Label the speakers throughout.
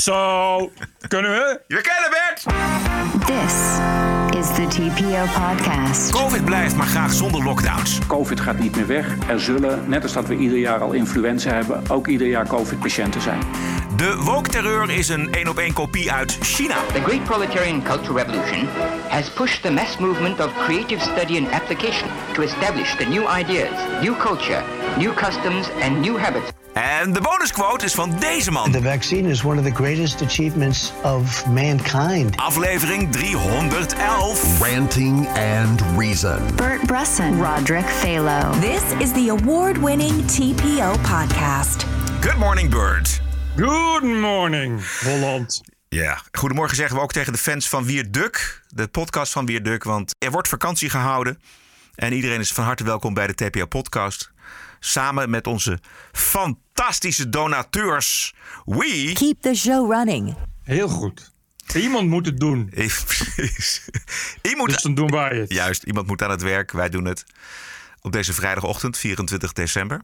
Speaker 1: Zo, kunnen we?
Speaker 2: We kennen Bert!
Speaker 3: This is the TPO podcast.
Speaker 2: Covid blijft, maar graag zonder lockdowns.
Speaker 4: Covid gaat niet meer weg. Er zullen, net als dat we ieder jaar al influenza hebben, ook ieder jaar COVID-patiënten zijn.
Speaker 2: De woke-terreur is een één op één kopie uit China.
Speaker 5: The great proletarian cultural revolution has pushed the mass movement of creative study and application to establish the new ideas, new culture, new customs, and new habits.
Speaker 2: En de bonusquote is van deze man.
Speaker 6: The vaccine is one of the greatest achievements of mankind.
Speaker 2: Aflevering 311.
Speaker 7: Ranting and Reason.
Speaker 3: Bert Bresson, Roderick Phalo.
Speaker 8: This is the award winning TPO podcast.
Speaker 2: Good morning, Bird.
Speaker 1: Good morning, Holland.
Speaker 2: Ja, goedemorgen zeggen we ook tegen de fans van Wierduk. De podcast van Wierduk, want er wordt vakantie gehouden. En iedereen is van harte welkom bij de TPO-podcast. Samen met onze fantastische donateurs. We...
Speaker 8: Keep the show running.
Speaker 1: Heel goed. Iemand moet het doen.
Speaker 2: Precies. Iemand...
Speaker 1: Dus dan doen wij het.
Speaker 2: Juist, iemand moet aan het werk. Wij doen het op deze vrijdagochtend, 24 december.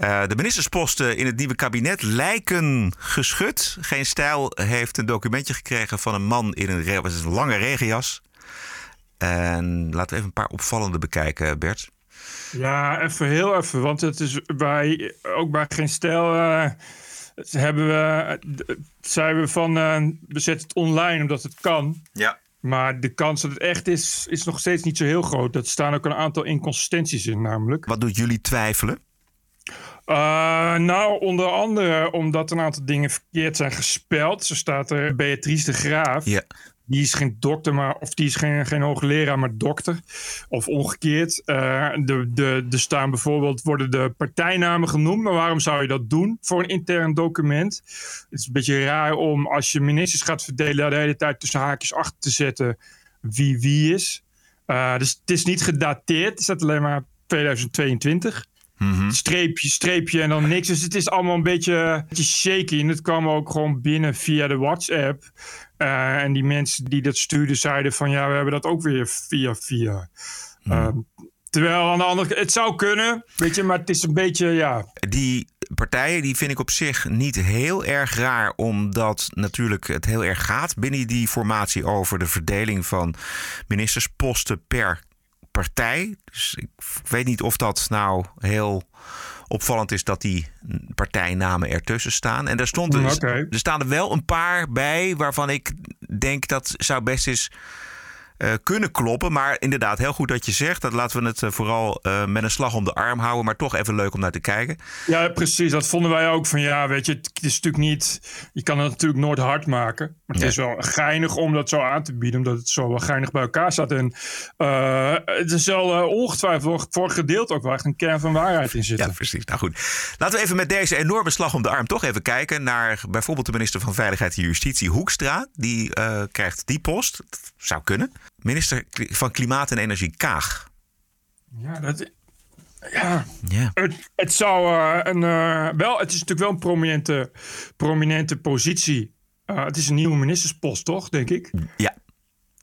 Speaker 2: Uh, de ministersposten in het nieuwe kabinet lijken geschud. Geen Stijl heeft een documentje gekregen van een man in een, re- een lange regenjas. En laten we even een paar opvallende bekijken, Bert.
Speaker 1: Ja, even heel even. Want het is bij, ook bij Geen Stijl uh, hebben we, zijn we van, uh, we zetten het online omdat het kan.
Speaker 2: Ja.
Speaker 1: Maar de kans dat het echt is, is nog steeds niet zo heel groot. Er staan ook een aantal inconsistenties in namelijk.
Speaker 2: Wat doet jullie twijfelen?
Speaker 1: Uh, nou, onder andere omdat een aantal dingen verkeerd zijn gespeld. Zo staat er Beatrice de Graaf.
Speaker 2: Ja.
Speaker 1: Die is geen dokter, maar, of die is geen, geen hoogleraar, maar dokter. Of omgekeerd. Uh, de, de, er staan bijvoorbeeld, worden de partijnamen genoemd. Maar waarom zou je dat doen voor een intern document? Het is een beetje raar om als je ministers gaat verdelen... de hele tijd tussen haakjes achter te zetten wie wie is. Uh, dus het is niet gedateerd. Het staat alleen maar 2022. Mm-hmm. Streepje, streepje en dan niks. Dus het is allemaal een beetje, een beetje shaky. En het kwam ook gewoon binnen via de WhatsApp. Uh, en die mensen die dat stuurden zeiden van ja, we hebben dat ook weer via via. Mm. Uh, terwijl aan de andere kant, het zou kunnen, weet je, maar het is een beetje ja.
Speaker 2: Die partijen die vind ik op zich niet heel erg raar, omdat natuurlijk het heel erg gaat binnen die formatie over de verdeling van ministersposten per partij. Dus ik weet niet of dat nou heel opvallend is dat die partijnamen ertussen staan. En daar stond dus,
Speaker 1: okay.
Speaker 2: er staan er wel een paar bij waarvan ik denk dat zou best eens uh, kunnen kloppen. Maar inderdaad, heel goed dat je zegt. Dat laten we het uh, vooral uh, met een slag om de arm houden. Maar toch even leuk om naar te kijken.
Speaker 1: Ja, precies. Dat vonden wij ook van ja, weet je, het is natuurlijk niet. Je kan het natuurlijk nooit hard maken. Maar het
Speaker 2: Nee.
Speaker 1: is wel geinig om dat zo aan te bieden. Omdat het zo wel geinig bij elkaar staat. En het is wel ongetwijfeld voor gedeelte ook wel echt een kern van waarheid in zitten.
Speaker 2: Ja, precies. Nou goed. Laten we even met deze enorme slag om de arm toch even kijken naar bijvoorbeeld de minister van Veiligheid en Justitie, Hoekstra. Die uh, krijgt die post. Dat zou kunnen. Minister van Klimaat en Energie, Kaag.
Speaker 1: Ja, dat. Ja,
Speaker 2: ja.
Speaker 1: Het, het zou uh, een. Uh, wel, het is natuurlijk wel een prominente, prominente positie. Uh, het is een nieuwe ministerspost, toch, denk ik?
Speaker 2: Ja.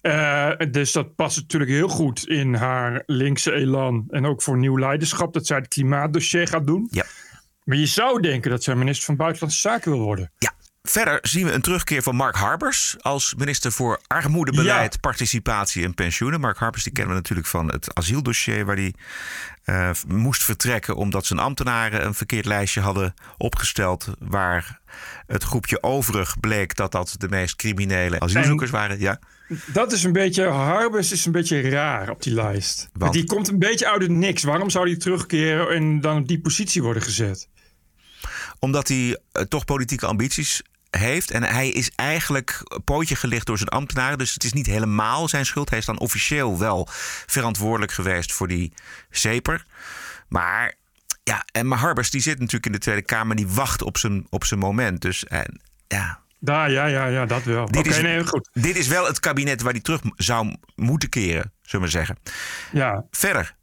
Speaker 1: Uh, dus dat past natuurlijk heel goed in haar linkse elan. En ook voor nieuw leiderschap, dat zij het klimaatdossier gaat doen.
Speaker 2: Ja.
Speaker 1: Maar je zou denken dat zij minister van Buitenlandse Zaken wil worden.
Speaker 2: Ja. Verder zien we een terugkeer van Mark Harbers als minister voor armoedebeleid, ja. participatie en pensioenen. Mark Harbers die kennen we natuurlijk van het asieldossier waar hij uh, moest vertrekken omdat zijn ambtenaren een verkeerd lijstje hadden opgesteld waar het groepje overig bleek dat dat de meest criminele asielzoekers en waren. Ja.
Speaker 1: Dat is een beetje, Harbers is een beetje raar op die lijst.
Speaker 2: Want?
Speaker 1: Die komt een beetje uit het niks. Waarom zou hij terugkeren en dan op die positie worden gezet?
Speaker 2: Omdat hij uh, toch politieke ambities heeft. En hij is eigenlijk pootje gelicht door zijn ambtenaren. Dus het is niet helemaal zijn schuld. Hij is dan officieel wel verantwoordelijk geweest voor die zeper. Maar ja, en maar Harbers die zit natuurlijk in de Tweede Kamer. Die wacht op zijn, op zijn moment. Dus en, ja.
Speaker 1: Ja, ja, ja, ja, dat wel.
Speaker 2: Dit,
Speaker 1: okay,
Speaker 2: is,
Speaker 1: nee, goed.
Speaker 2: dit is wel het kabinet waar hij terug zou moeten keren, zullen we zeggen.
Speaker 1: Ja.
Speaker 2: Verder,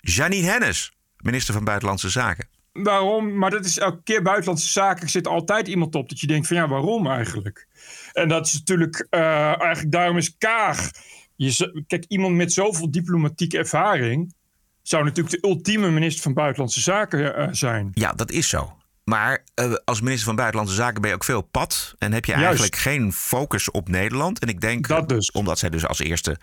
Speaker 2: Janine Hennis, minister van Buitenlandse Zaken.
Speaker 1: Waarom? Maar dat is elke keer buitenlandse zaken. Er zit altijd iemand op dat je denkt van ja, waarom eigenlijk? En dat is natuurlijk, uh, eigenlijk daarom is Kaag. Je, kijk, iemand met zoveel diplomatieke ervaring zou natuurlijk de ultieme minister van Buitenlandse Zaken uh, zijn.
Speaker 2: Ja, dat is zo. Maar uh, als minister van Buitenlandse Zaken ben je ook veel pad. En heb je eigenlijk geen focus op Nederland. En ik denk,
Speaker 1: dat dus.
Speaker 2: omdat zij dus als eerste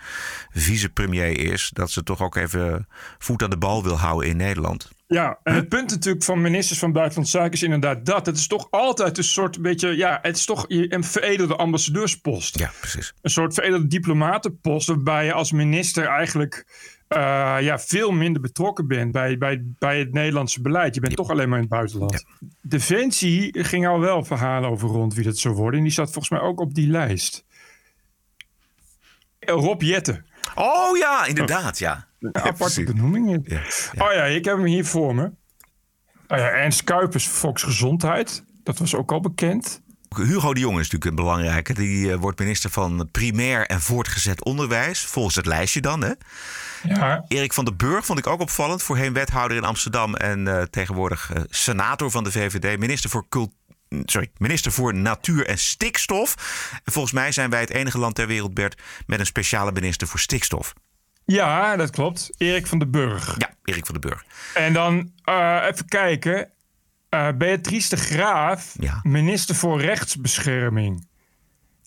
Speaker 2: vicepremier is... dat ze toch ook even voet aan de bal wil houden in Nederland.
Speaker 1: Ja, en het punt natuurlijk van ministers van Buitenlandse Zaken is inderdaad dat. Het is toch altijd een soort beetje, ja, het is toch een veredelde ambassadeurspost.
Speaker 2: Ja, precies.
Speaker 1: Een soort veredelde diplomatenpost waarbij je als minister eigenlijk uh, ja, veel minder betrokken bent bij, bij, bij het Nederlandse beleid. Je bent toch alleen maar in het buitenland. Defensie ging al wel verhalen over rond wie dat zou worden. En die zat volgens mij ook op die lijst. Rob Jetten.
Speaker 2: Oh ja, inderdaad, ja.
Speaker 1: Een aparte benoeming. Ja, Oh ja, ik heb hem hier voor me. Oh ja, Ernst Kuipers, Volksgezondheid. Dat was ook al bekend.
Speaker 2: Hugo de Jong is natuurlijk een belangrijke. Die uh, wordt minister van primair en voortgezet onderwijs. Volgens het lijstje dan, hè?
Speaker 1: Ja.
Speaker 2: Erik van den Burg vond ik ook opvallend. Voorheen wethouder in Amsterdam en uh, tegenwoordig uh, senator van de VVD. Minister voor cultuur sorry, minister voor Natuur en Stikstof. En volgens mij zijn wij het enige land ter wereld, Bert, met een speciale minister voor stikstof.
Speaker 1: Ja, dat klopt. Erik van den Burg.
Speaker 2: Ja, Erik van den Burg.
Speaker 1: En dan uh, even kijken. Uh, Beatrice de Graaf,
Speaker 2: ja.
Speaker 1: minister voor Rechtsbescherming.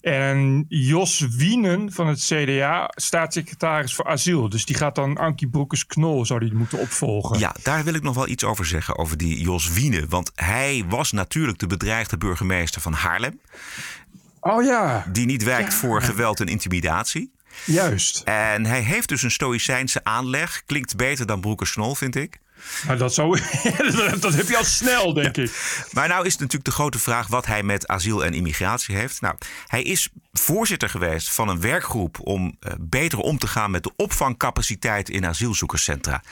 Speaker 1: En Jos Wienen van het CDA, staatssecretaris voor asiel. Dus die gaat dan Ankie Broekers-Knol, zou die moeten opvolgen.
Speaker 2: Ja, daar wil ik nog wel iets over zeggen, over die Jos Wienen. Want hij was natuurlijk de bedreigde burgemeester van Haarlem.
Speaker 1: Oh ja.
Speaker 2: Die niet wijkt
Speaker 1: ja.
Speaker 2: voor geweld en intimidatie.
Speaker 1: Juist.
Speaker 2: En hij heeft dus een stoïcijnse aanleg. Klinkt beter dan Broekers-Knol, vind ik.
Speaker 1: Maar dat, zou, dat heb je al snel, denk ja. ik.
Speaker 2: Maar nou is natuurlijk de grote vraag wat hij met asiel en immigratie heeft. Nou, hij is voorzitter geweest van een werkgroep om uh, beter om te gaan met de opvangcapaciteit in asielzoekerscentra.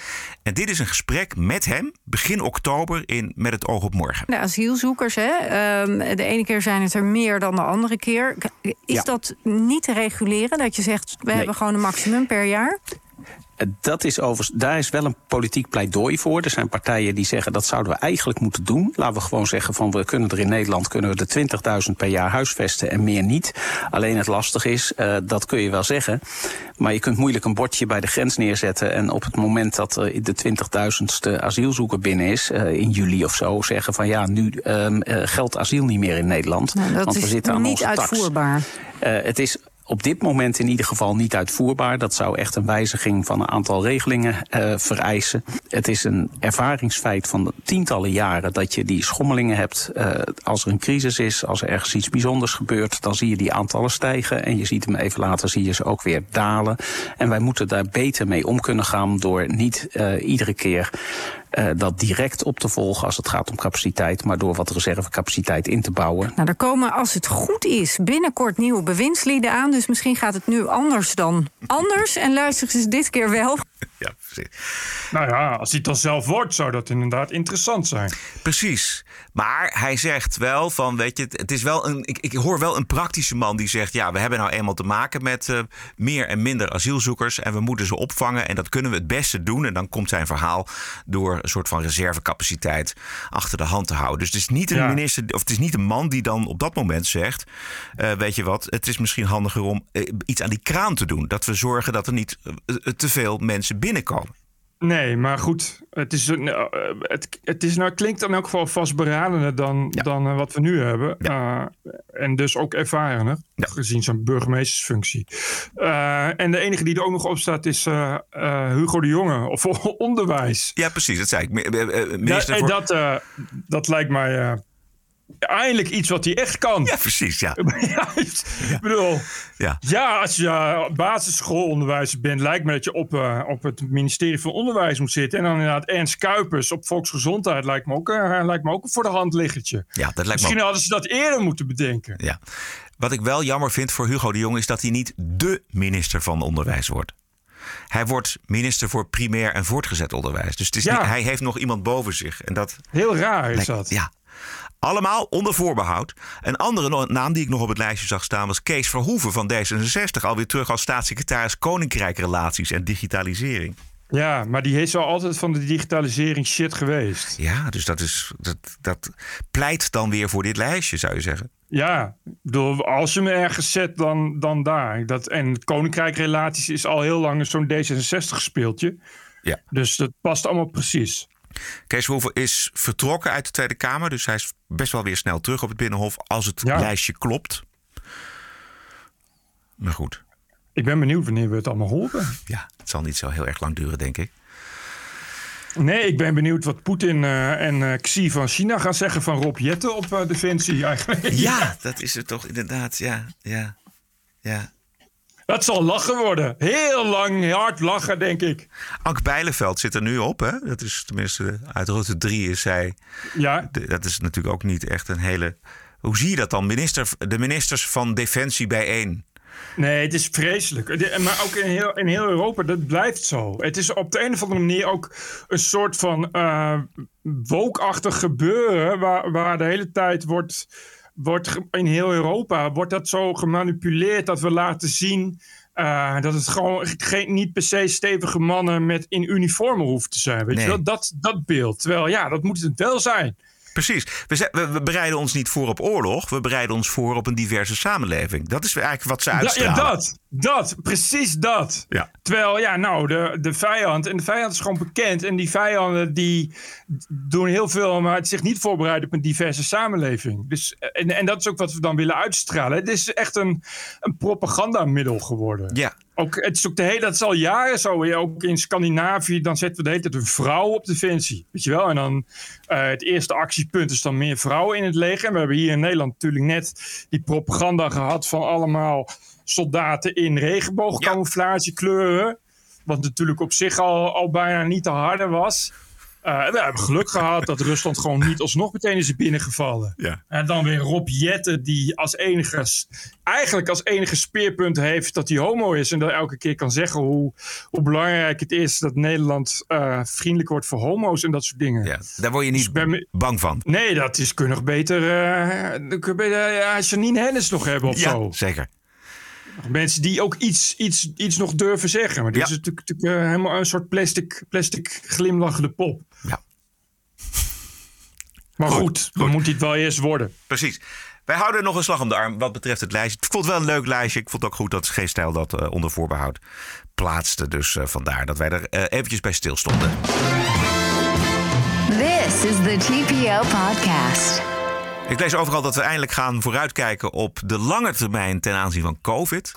Speaker 2: En dit is een gesprek met hem begin oktober in Met het oog op morgen.
Speaker 9: De asielzoekers, hè? Um, de ene keer zijn het er meer dan de andere keer. Is
Speaker 10: ja.
Speaker 9: dat niet te reguleren? Dat je zegt, we
Speaker 10: Nee.
Speaker 9: hebben gewoon een maximum per jaar?
Speaker 10: Dat is overigens, daar is wel een politiek pleidooi voor. Er zijn partijen die zeggen dat zouden we eigenlijk moeten doen. Laten we gewoon zeggen van we kunnen er in Nederland kunnen we de 20.000 per jaar huisvesten en meer niet. Alleen het lastig is, uh, dat kun je wel zeggen. Maar je kunt moeilijk een bordje bij de grens neerzetten. En op het moment dat er de 20.000ste asielzoeker binnen is, uh, in juli of zo, zeggen van ja, nu um, uh, geldt asiel niet meer in Nederland.
Speaker 9: Nou, dat
Speaker 10: want we
Speaker 9: is
Speaker 10: zitten aan
Speaker 9: niet uitvoerbaar.
Speaker 10: het is op dit moment in ieder geval niet uitvoerbaar. Dat zou echt een wijziging van een aantal regelingen uh, vereisen. Het is een ervaringsfeit van tientallen jaren dat je die schommelingen hebt. Uh, als er een crisis is, als er ergens iets bijzonders gebeurt, dan zie je die aantallen stijgen. En je ziet hem even later, zie je ze ook weer dalen. En wij moeten daar beter mee om kunnen gaan door niet uh, iedere keer uh, dat direct op te volgen als het gaat om capaciteit, maar door wat reservecapaciteit in te bouwen.
Speaker 9: Nou, er komen, als het goed is, binnenkort nieuwe bewindslieden aan. Dus misschien gaat het nu anders dan anders. En luisteren ze dit keer wel.
Speaker 2: Ja, precies.
Speaker 1: Nou ja, als hij het dan zelf wordt, zou dat inderdaad interessant zijn.
Speaker 2: Precies. Maar hij zegt wel van, weet je, het is wel een. Ik, ik hoor wel een praktische man die zegt: ja, we hebben nou eenmaal te maken met uh, meer en minder asielzoekers. En we moeten ze opvangen. En dat kunnen we het beste doen. En dan komt zijn verhaal door een soort van reservecapaciteit achter de hand te houden. Dus het is niet een ja. minister, of het is niet een man die dan op dat moment zegt: uh, weet je wat, het is misschien handiger om uh, iets aan die kraan te doen. Dat we zorgen dat er niet te veel mensen binnenkomen.
Speaker 1: Nee, maar goed, het, is, uh, het, het is nou, klinkt in elk geval vastberadener dan, ja. dan uh, wat we nu hebben. Ja. Uh, en dus ook ervarener, ja. gezien zijn burgemeestersfunctie. Uh, en de enige die er ook nog op staat is Hugo de Jonge, of onderwijs.
Speaker 2: Ja, precies, dat zei ik. Minister
Speaker 1: ja,
Speaker 2: voor...
Speaker 1: dat, dat lijkt mij eindelijk iets wat hij echt kan.
Speaker 2: Ja, precies, ja.
Speaker 1: ja ik bedoel,
Speaker 2: ja.
Speaker 1: ja, als je basisschoolonderwijzer bent... lijkt me dat je op, uh, op het ministerie van Onderwijs moet zitten. En dan inderdaad Ernst Kuipers op Volksgezondheid... lijkt me ook, uh, lijkt me ook een voor de hand liggertje.
Speaker 2: Ja, dat lijkt
Speaker 1: Misschien
Speaker 2: me
Speaker 1: hadden ze dat eerder moeten bedenken.
Speaker 2: Ja. Wat ik wel jammer vind voor Hugo de Jong... is dat hij niet dé minister van Onderwijs wordt. Hij wordt minister voor primair en voortgezet onderwijs. Dus het is
Speaker 1: Ja.
Speaker 2: niet, hij heeft nog iemand boven zich. En dat
Speaker 1: Heel raar is
Speaker 2: lijkt-
Speaker 1: dat.
Speaker 2: Ja. Allemaal onder voorbehoud. Een andere naam die ik nog op het lijstje zag staan was Kees Verhoeven van D66. Alweer terug als staatssecretaris Koninkrijkrelaties en Digitalisering.
Speaker 1: Ja, maar die is wel altijd van de digitalisering shit geweest.
Speaker 2: Ja, dus dat, is, dat, dat pleit dan weer voor dit lijstje, zou je zeggen.
Speaker 1: Ja, bedoel, als je me ergens zet, dan, dan daar. Dat, en Koninkrijkrelaties is al heel lang zo'n D66-speeltje.
Speaker 2: Ja.
Speaker 1: Dus dat past allemaal precies.
Speaker 2: Kees Verhoeven is vertrokken uit de Tweede Kamer. Dus hij is best wel weer snel terug op het Binnenhof. Als het lijstje klopt. Maar goed.
Speaker 1: Ik ben benieuwd wanneer we het allemaal horen.
Speaker 2: Ja, het zal niet zo heel erg lang duren, denk ik.
Speaker 1: Nee, ik ben benieuwd wat Poetin uh, en uh, Xi van China gaan zeggen van Rob Jetten op uh, Defensie eigenlijk.
Speaker 2: Ja, dat is het toch inderdaad. Ja, ja, ja.
Speaker 1: Dat zal lachen worden. Heel lang, hard lachen, denk ik.
Speaker 2: Ank Bijleveld zit er nu op, hè? Dat is tenminste uit route drie is zij.
Speaker 1: Ja.
Speaker 2: Dat is natuurlijk ook niet echt een hele... Hoe zie je dat dan? Minister, de ministers van Defensie bijeen.
Speaker 1: Nee, het is vreselijk. Maar ook in heel, in heel Europa, dat blijft zo. Het is op de een of andere manier ook een soort van uh, wookachtig gebeuren... Waar, waar de hele tijd wordt, wordt in heel Europa... wordt dat zo gemanipuleerd dat we laten zien... Uh, dat het gewoon geen, niet per se stevige mannen met in uniformen hoeft te zijn. Weet
Speaker 2: Nee.
Speaker 1: je wel? Dat, dat beeld. Terwijl ja, dat moet het wel zijn.
Speaker 2: Precies. We, ze- we, we bereiden ons niet voor op oorlog. We bereiden ons voor op een diverse samenleving. Dat is eigenlijk wat ze uitstralen.
Speaker 1: ja, dat. Dat. Precies dat.
Speaker 2: Ja.
Speaker 1: Terwijl, ja, nou, de, de vijand. En de vijand is gewoon bekend. En die vijanden die doen heel veel, maar het zich niet voorbereiden op een diverse samenleving. Dus, en, en dat is ook wat we dan willen uitstralen. Het is echt een, een propagandamiddel geworden.
Speaker 2: Ja.
Speaker 1: Ook, het is ook de hele, dat is al jaren zo. Ja, Ook in Scandinavië, dan zetten we de hele tijd een vrouw op defensie. Weet je wel? En dan eh, het eerste actiepunt is dan meer vrouwen in het leger. En we hebben hier in Nederland natuurlijk net die propaganda gehad van allemaal soldaten in regenboogcamouflagekleuren. Wat natuurlijk op zich al, al bijna niet te harde was. Eh, we hebben geluk gehad dat Rusland gewoon niet alsnog meteen is binnengevallen.
Speaker 2: Ja.
Speaker 1: En dan weer Rob Jetten, die als enige, eigenlijk als enige speerpunt heeft dat hij homo is. En dat elke keer kan zeggen hoe, hoe belangrijk het is dat Nederland eh, vriendelijk wordt voor homo's en dat soort dingen.
Speaker 2: Ja, daar word je
Speaker 1: Dus
Speaker 2: niet
Speaker 1: me-
Speaker 2: bang van.
Speaker 1: Nee, dat is kun nog beter, dan kun je beter ja, Janine Hennis nog hebben of
Speaker 2: Ja,
Speaker 1: zo.
Speaker 2: zeker.
Speaker 1: Mensen die ook iets, iets, iets nog durven zeggen. Maar dit
Speaker 2: Ja.
Speaker 1: is natuurlijk, natuurlijk eh, helemaal een soort plastic, plastic glimlachende pop.
Speaker 2: Ja.
Speaker 1: Maar
Speaker 2: Goed,
Speaker 1: goed, dan moet het wel eerst worden.
Speaker 2: Precies. Wij houden nog een slag om de arm wat betreft het lijstje. Ik vond het wel een leuk lijstje. Ik vond het ook goed dat G-Stijl dat eh, onder voorbehoud plaatste. Dus eh, vandaar dat wij er eventjes bij stilstonden.
Speaker 3: This is the TPO podcast.
Speaker 2: Ik lees overal dat we eindelijk gaan vooruitkijken op de lange termijn ten aanzien van COVID.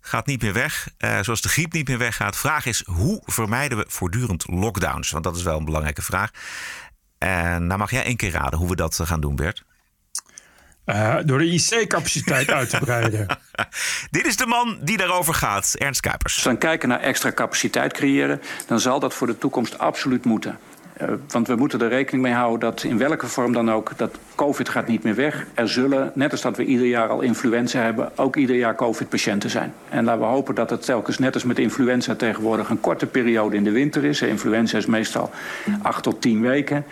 Speaker 2: Gaat niet meer weg, eh, zoals de griep niet meer weggaat. Vraag is, hoe vermijden we voortdurend lockdowns? Want dat is wel een belangrijke vraag. En nou mag jij één keer raden hoe we dat eh, gaan doen, Bert.
Speaker 1: Eh, door de IC-capaciteit uit te breiden.
Speaker 2: Dit is de man die daarover gaat, Ernst
Speaker 4: Als
Speaker 2: Kuipers.
Speaker 4: we dan kijken naar extra capaciteit creëren, dan zal dat voor de toekomst absoluut moeten. Eh, want we moeten er rekening mee houden dat in welke vorm dan ook, dat COVID gaat niet meer weg. Er zullen, net als dat we ieder jaar al influenza hebben, ook ieder jaar COVID-patiënten zijn. En laten we hopen dat het telkens, net als met influenza tegenwoordig, een korte periode in de winter is. Influenza is meestal acht tot tien weken.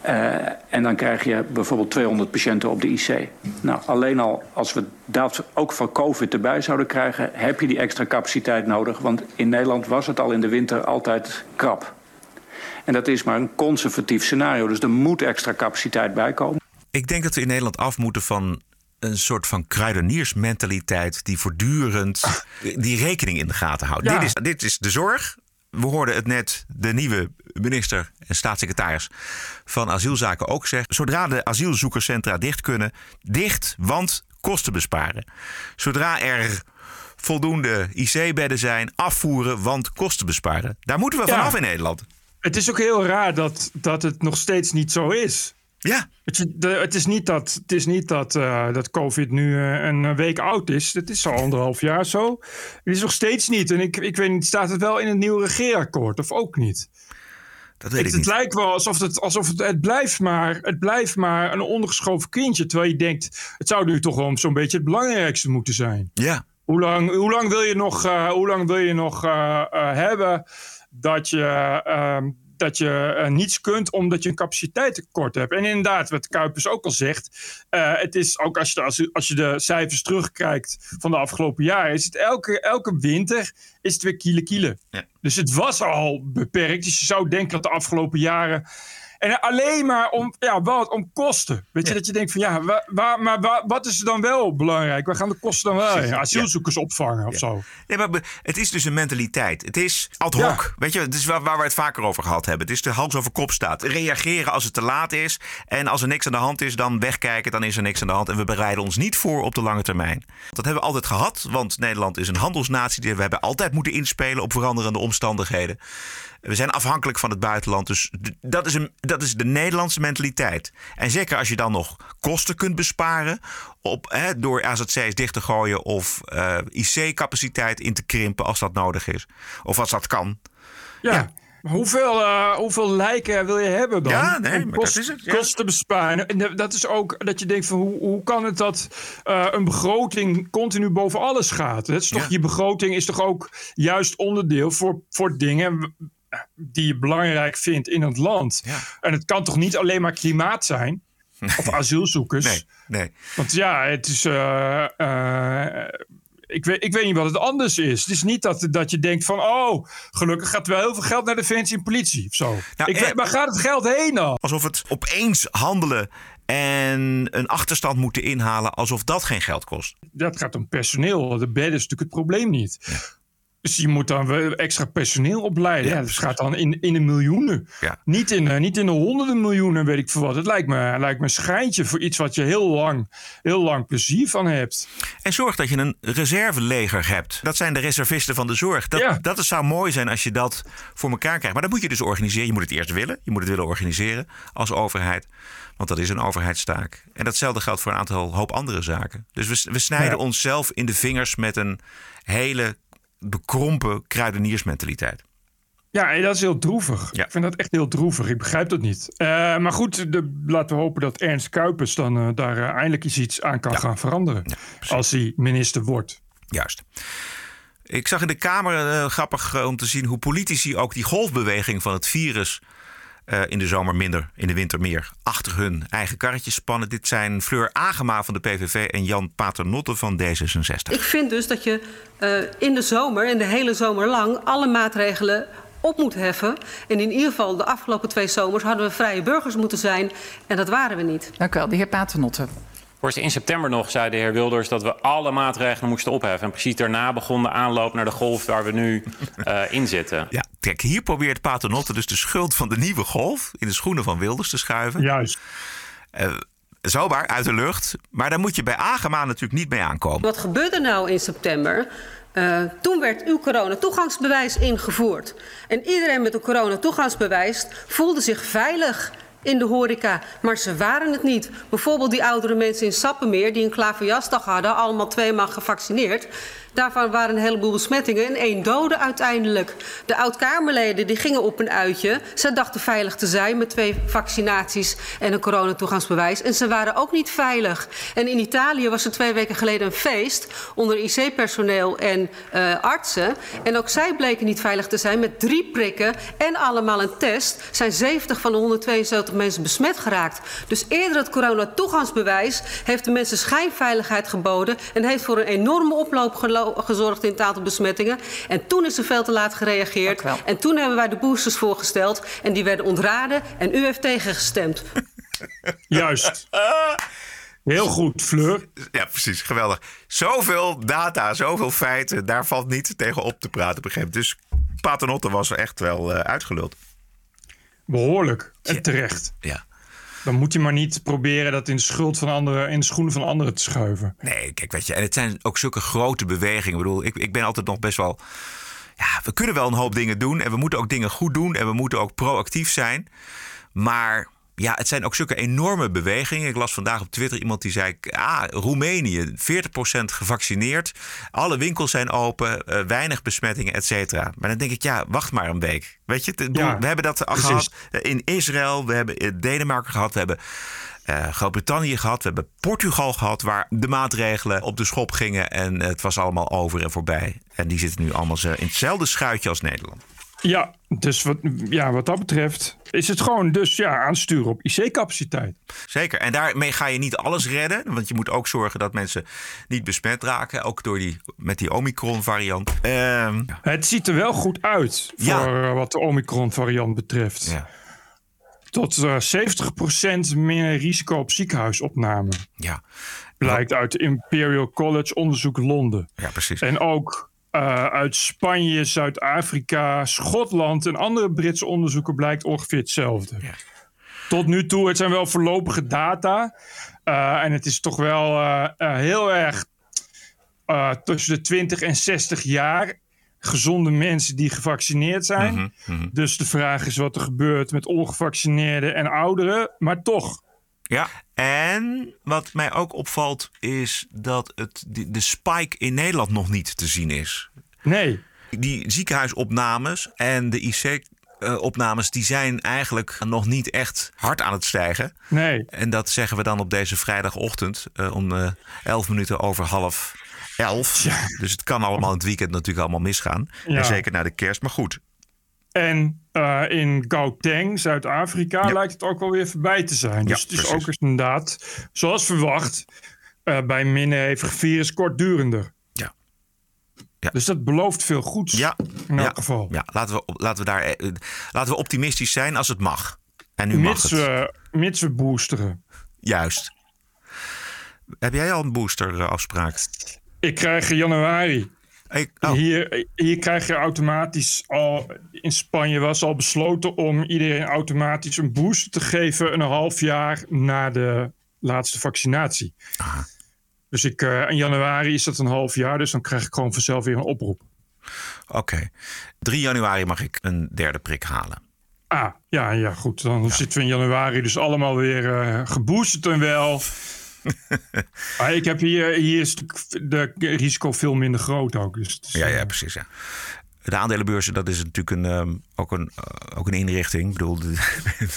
Speaker 4: Eh, en dan krijg je bijvoorbeeld 200 patiënten op de IC. Nou, alleen al als we dat ook van COVID erbij zouden krijgen, heb je die extra capaciteit nodig. Want in Nederland was het al in de winter altijd krap. En dat is maar een conservatief scenario. Dus er moet extra capaciteit bij komen.
Speaker 2: Ik denk dat we in Nederland af moeten van een soort van kruideniersmentaliteit die voortdurend die rekening in de gaten houdt.
Speaker 1: Ja.
Speaker 2: Dit, is, dit is de zorg. We hoorden het net de nieuwe minister en staatssecretaris van asielzaken ook zeggen. Zodra de asielzoekerscentra dicht kunnen, dicht, want kosten besparen. Zodra er voldoende IC-bedden zijn, afvoeren, want kosten besparen. Daar moeten we
Speaker 1: Ja.
Speaker 2: vanaf in Nederland.
Speaker 1: Het is ook heel raar dat, dat het nog steeds niet zo is.
Speaker 2: Ja,
Speaker 1: Het, de- het is niet dat, het is niet dat, eh, dat COVID nu eh, een week oud is. Het is al anderhalf jaar zo. Het is nog steeds niet. En ik, ik weet niet, staat het wel in het nieuwe regeerakkoord of ook niet?
Speaker 2: dat weet ik
Speaker 1: Het, het
Speaker 2: niet.
Speaker 1: lijkt wel alsof, het, alsof het, het, blijft maar, het blijft maar een ondergeschoven kindje. Terwijl je denkt, het zou nu toch wel zo'n beetje het belangrijkste moeten zijn.
Speaker 2: Ja,
Speaker 1: Hoe lang, hoe lang wil je nog, eh, hoe lang wil je nog hebben dat je, ehm, dat je eh, niets kunt omdat je een capaciteitstekort hebt? En inderdaad, wat Kuipers ook al zegt, eh, het is ook als je, de, als, je- als je de cijfers terugkijkt van de afgelopen jaren, is het elke, elke winter is het weer kiele kiele.
Speaker 2: Ja.
Speaker 1: Dus het was al beperkt. Dus je zou denken dat de afgelopen jaren En alleen maar om, ja, wat, om kosten. Weet je, dat je denkt van ja, waar, waar, maar waar, wat is er dan wel belangrijk? Waar gaan de kosten dan wel heen? Asielzoekers opvangen of zo.
Speaker 2: Nee, maar het is dus een mentaliteit. Het is ad hoc. Weet je, het is waar, waar we het vaker over gehad hebben. Het is de hals over kop staat. Reageren als het te laat is. En als er niks aan de hand is, dan wegkijken. Dan is er niks aan de hand. En we bereiden ons niet voor op de lange termijn. Dat hebben we altijd gehad. Want Nederland is een handelsnatie. We hebben altijd moeten inspelen op veranderende omstandigheden. We zijn afhankelijk van het buitenland. Dus dat is, een, dat is de Nederlandse mentaliteit. En zeker als je dan nog kosten kunt besparen. Op, hè, door AZC's dicht te gooien. Of eh, IC-capaciteit in te krimpen als dat nodig is. Of als dat kan.
Speaker 1: Ja. Maar Hoeveel, eh, hoeveel lijken wil je hebben dan?
Speaker 2: Ja, nee,
Speaker 1: Om
Speaker 2: maar dat is het, ja.
Speaker 1: Kosten besparen. En dat is ook dat je denkt van hoe, hoe kan het dat eh, een begroting continu boven alles gaat? Het is toch,
Speaker 2: Ja.
Speaker 1: Je begroting is toch ook juist onderdeel voor, voor dingen eh, die je belangrijk vindt in het land.
Speaker 2: Ja.
Speaker 1: En het kan toch niet alleen maar klimaat zijn? Of asielzoekers?
Speaker 2: Nee, nee.
Speaker 1: Want ja, het is. eh, eh, ik, weet, ik weet niet wat het anders is. Het is niet dat, dat je denkt van. Oh, gelukkig gaat wel heel veel geld naar defensie en politie of zo.
Speaker 2: Nou,
Speaker 1: ik
Speaker 2: eh,
Speaker 1: weet, waar gaat het geld heen dan?
Speaker 2: Alsof het opeens handelen en een achterstand moeten inhalen. Alsof dat geen geld kost.
Speaker 1: Dat gaat om personeel. De bed is natuurlijk het probleem niet. Dus je moet dan extra personeel opleiden.
Speaker 2: Ja,
Speaker 1: Ja, dat gaat dan in, in de miljoenen.
Speaker 2: Ja.
Speaker 1: Niet, in, eh, niet in de honderden miljoenen, weet ik veel wat. Het lijkt me, lijkt me een schijntje voor iets wat je heel lang, heel lang plezier van hebt.
Speaker 2: En zorg dat je een reserveleger hebt. Dat zijn de reservisten van de zorg. Dat,
Speaker 1: Ja.
Speaker 2: dat zou mooi zijn als je dat voor elkaar krijgt. Maar dat moet je dus organiseren. Je moet het eerst willen. Je moet het willen organiseren als overheid. Want dat is een overheidstaak. En datzelfde geldt voor een aantal hoop andere zaken. Dus we, we snijden
Speaker 1: Ja.
Speaker 2: onszelf in de vingers met een hele bekrompen kruideniersmentaliteit.
Speaker 1: Ja, dat is heel droevig.
Speaker 2: Ja.
Speaker 1: Ik vind dat echt heel droevig. Ik begrijp dat niet. Eh, maar goed, de, laten we hopen dat Ernst Kuipers dan eh, daar eh, eindelijk eens iets aan kan gaan veranderen. als hij minister wordt.
Speaker 2: Juist. Ik zag in de Kamer grappig om te zien hoe politici ook die golfbeweging van het virus eh, in de zomer minder, in de winter meer, achter hun eigen karretjes spannen. Dit zijn Fleur Agema van de PVV en Jan Paternotte van D66.
Speaker 11: Ik vind dus dat je eh, in de zomer en de hele zomer lang alle maatregelen op moet heffen. En in ieder geval de afgelopen twee zomers hadden we vrije burgers moeten zijn. En dat waren we niet.
Speaker 12: Dank u wel, de heer Paternotte.
Speaker 13: In september nog zei de heer Wilders dat we alle maatregelen moesten opheffen. En precies daarna begon de aanloop naar de golf waar we nu eh, in zitten.
Speaker 2: Ja, kijk, hier probeert Paternotte dus de schuld van de nieuwe golf in de schoenen van Wilders te schuiven.
Speaker 1: Juist.
Speaker 2: Eh, zomaar uit de lucht. Maar daar moet je bij Agema natuurlijk niet mee aankomen.
Speaker 11: Wat gebeurde nou in september? Eh, toen werd uw coronatoegangsbewijs ingevoerd. En iedereen met een coronatoegangsbewijs voelde zich veilig in de horeca. Maar ze waren het niet. Bijvoorbeeld die oudere mensen in Sappemeer... die een klaverjasdag hadden, allemaal tweemaal gevaccineerd... Daarvan waren een heleboel besmettingen en één dode uiteindelijk. De oud-Kamerleden gingen op een uitje. Ze dachten veilig te zijn met twee vaccinaties en een coronatoegangsbewijs. En ze waren ook niet veilig. En in Italië was er twee weken geleden een feest onder IC-personeel en uh, artsen. En ook zij bleken niet veilig te zijn met drie prikken en allemaal een test. Zijn 70 van de 172 mensen besmet geraakt. Dus eerder het coronatoegangsbewijs heeft de mensen schijnveiligheid geboden en heeft voor een enorme oploop gelopen gezorgd in het aantal besmettingen. En toen is er veel te laat gereageerd. En toen hebben wij de boosters voorgesteld. En die werden ontraden. En u heeft tegengestemd.
Speaker 1: Juist. Heel goed, Fleur.
Speaker 2: Ja, precies. Geweldig. Zoveel data, zoveel feiten. Daar valt niet tegen op te praten op een gegeven moment. Dus Paternotte was er echt wel uh, uitgeluld.
Speaker 1: Behoorlijk. En terecht.
Speaker 2: Ja.
Speaker 1: Dan moet je maar niet proberen dat in de, schuld van anderen, in de schoenen van anderen te schuiven.
Speaker 2: Nee, kijk, weet je, en het zijn ook zulke grote bewegingen. Ik bedoel, ik, ik ben altijd nog best wel. Ja, we kunnen wel een hoop dingen doen. En we moeten ook dingen goed doen. En we moeten ook proactief zijn. Maar ja, het zijn ook zulke enorme bewegingen. Ik las vandaag op Twitter iemand die zei: ah, Roemenië, 40% gevaccineerd. Alle winkels zijn open, uh, weinig besmettingen, et cetera. Maar dan denk ik, ja, wacht maar een week. Weet je, ja, we hebben dat precies. gehad in Israël, we hebben Denemarken gehad, we hebben. Uh, Groot-Brittannië gehad, we hebben Portugal gehad, waar de maatregelen op de schop gingen en het was allemaal over en voorbij. En die zitten nu allemaal in hetzelfde schuitje als Nederland.
Speaker 1: Ja, dus wat, ja, wat dat betreft is het gewoon dus ja, aansturen op IC-capaciteit.
Speaker 2: Zeker. En daarmee ga je niet alles redden. Want je moet ook zorgen dat mensen niet besmet raken. Ook door die, met die Omicron-variant. Um,
Speaker 1: het ziet er wel goed uit voor ja. wat de Omicron-variant betreft.
Speaker 2: Ja.
Speaker 1: tot uh, 70% meer risico op ziekenhuisopname.
Speaker 2: Ja.
Speaker 1: Blijkt uit Imperial College onderzoek Londen.
Speaker 2: Ja, precies.
Speaker 1: En ook uh, uit Spanje, Zuid-Afrika, Schotland en andere Britse onderzoeken blijkt ongeveer hetzelfde.
Speaker 2: Ja.
Speaker 1: Tot nu toe, het zijn wel voorlopige data. Uh, en het is toch wel uh, heel erg tussen de 20 en 60 jaar gezonde mensen die gevaccineerd zijn.
Speaker 2: Mhm, mhm.
Speaker 1: Dus de vraag is wat er gebeurt met ongevaccineerden en ouderen. Maar toch.
Speaker 2: Ja, en wat mij ook opvalt is dat het, de, de spike in Nederland nog niet te zien is.
Speaker 1: Nee.
Speaker 2: Die ziekenhuisopnames en de IC opnames die zijn eigenlijk nog niet echt hard aan het stijgen.
Speaker 1: Nee.
Speaker 2: En dat zeggen we dan op deze vrijdagochtend uh, om uh, 11 minuten over half elf.
Speaker 1: Ja.
Speaker 2: Dus het kan allemaal in het weekend natuurlijk allemaal misgaan.
Speaker 1: Ja.
Speaker 2: En zeker na de kerst, maar goed.
Speaker 1: En uh, in Gauteng, Zuid-Afrika,
Speaker 2: Ja.
Speaker 1: lijkt het ook alweer voorbij te zijn. Dus
Speaker 2: Ja,
Speaker 1: het is
Speaker 2: precies.
Speaker 1: ook eens inderdaad, zoals verwacht, uh, bij minder virus kortdurender.
Speaker 2: Ja. Ja.
Speaker 1: Dus dat belooft veel goeds.
Speaker 2: Ja,
Speaker 1: in elk
Speaker 2: ja,
Speaker 1: geval.
Speaker 2: ja. Laten, we, laten, we daar, eh, laten we optimistisch zijn als het mag. En nu mag
Speaker 1: Mits
Speaker 2: het.
Speaker 1: we, mits we boosteren.
Speaker 2: Juist. Heb jij al een boosterafspraak?
Speaker 1: Ik krijg in januari.
Speaker 2: Ik, oh,
Speaker 1: Hier, hier krijg je automatisch al. In Spanje was al besloten om iedereen automatisch een booster te geven. een half jaar na de laatste vaccinatie. Dus ik, eh, in januari is dat een half jaar. Dus dan krijg ik gewoon vanzelf weer een oproep.
Speaker 2: Oké. 3 januari mag ik een derde prik halen.
Speaker 1: Ah, ja, ja goed. Dan zitten we in januari dus allemaal weer eh geboosterd en wel. Maar ik heb hier, hier is de risico veel minder groot ook. Dus is,
Speaker 2: Ja, ja,
Speaker 1: eh,
Speaker 2: precies. Ja. De aandelenbeurzen, dat is natuurlijk een, ehm, ook, een, eh, ook een inrichting. Ik bedoel, de,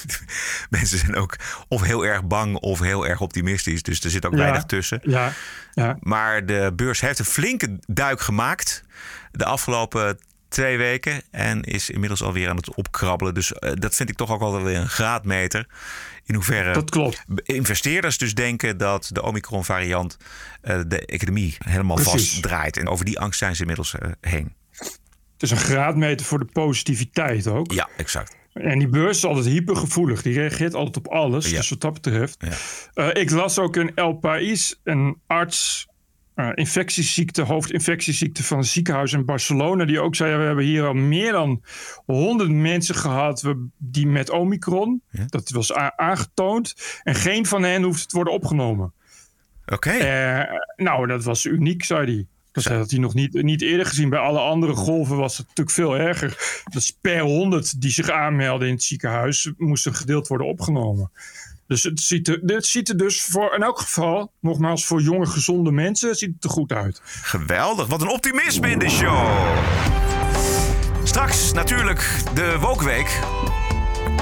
Speaker 2: mensen zijn ook of heel erg bang of heel erg optimistisch. Dus er zit ook
Speaker 1: Ja.
Speaker 2: weinig tussen.
Speaker 1: Ja, ja.
Speaker 2: Maar de beurs heeft een flinke duik gemaakt de afgelopen twee weken. En is inmiddels alweer aan het opkrabbelen. Dus eh, dat vind ik toch ook wel weer een graadmeter. In hoeverre
Speaker 1: Dat klopt.
Speaker 2: investeerders dus denken dat de Omicron-variant eh, de economie helemaal
Speaker 1: Precies.
Speaker 2: vastdraait. En over die angst zijn ze inmiddels eh, heen.
Speaker 1: Het is een graadmeter voor de positiviteit ook.
Speaker 2: Ja, exact.
Speaker 1: En die beurs is altijd hypergevoelig. Die reageert altijd op alles.
Speaker 2: Ja.
Speaker 1: Dus wat dat betreft.
Speaker 2: Ja.
Speaker 1: Ik las ook een El País, een arts, eh, infectieziekte, hoofdinfectieziekte van een ziekenhuis in Barcelona. Die ook zei: We hebben hier al meer dan 100 mensen gehad die met Omicron.
Speaker 2: Ja.
Speaker 1: Dat was aangetoond. En geen van hen hoeft te worden opgenomen.
Speaker 2: Oké.
Speaker 1: Eh, nou, dat was uniek, zei hij. Dat had hij nog niet, niet eerder gezien. Bij alle andere golven was het natuurlijk veel erger. Dus per 100 die zich aanmelden in het ziekenhuis moest een gedeelte worden opgenomen. Dus het ziet er, ziet er dus voor in elk geval, nogmaals voor jonge gezonde mensen, ziet het er goed uit.
Speaker 2: Geweldig. Wat een optimisme in de show. Straks natuurlijk de Wokweek.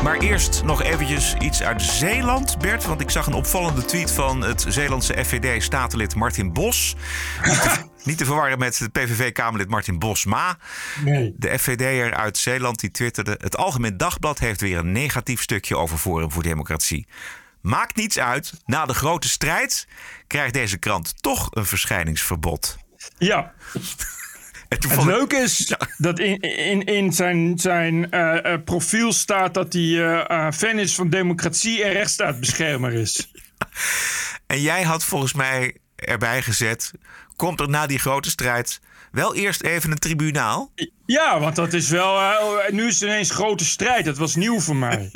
Speaker 2: Maar eerst nog eventjes iets uit Zeeland, Bert. Want ik zag een opvallende tweet van het Zeelandse FVD-statenlid Martin Bos. Niet te, verwarren met het PVV-Kamerlid Martin Bosma.
Speaker 1: Nee.
Speaker 2: De FVD'er uit Zeeland die twitterde... het Algemeen Dagblad heeft weer een negatief stukje over Forum voor Democratie. Maakt niets uit. Na de grote strijd krijgt deze krant toch een verschijningsverbod.
Speaker 1: Ja,
Speaker 2: En
Speaker 1: het leuke is dat in, in, in zijn, zijn eh, eh, profiel staat dat hij eh, fan is van democratie en rechtsstaatbeschermer is.
Speaker 2: En jij had volgens mij erbij gezet... komt er na die grote strijd wel eerst even een tribunaal?
Speaker 1: Ja, want dat is wel. eh, nu is het ineens grote strijd. Dat was nieuw voor mij.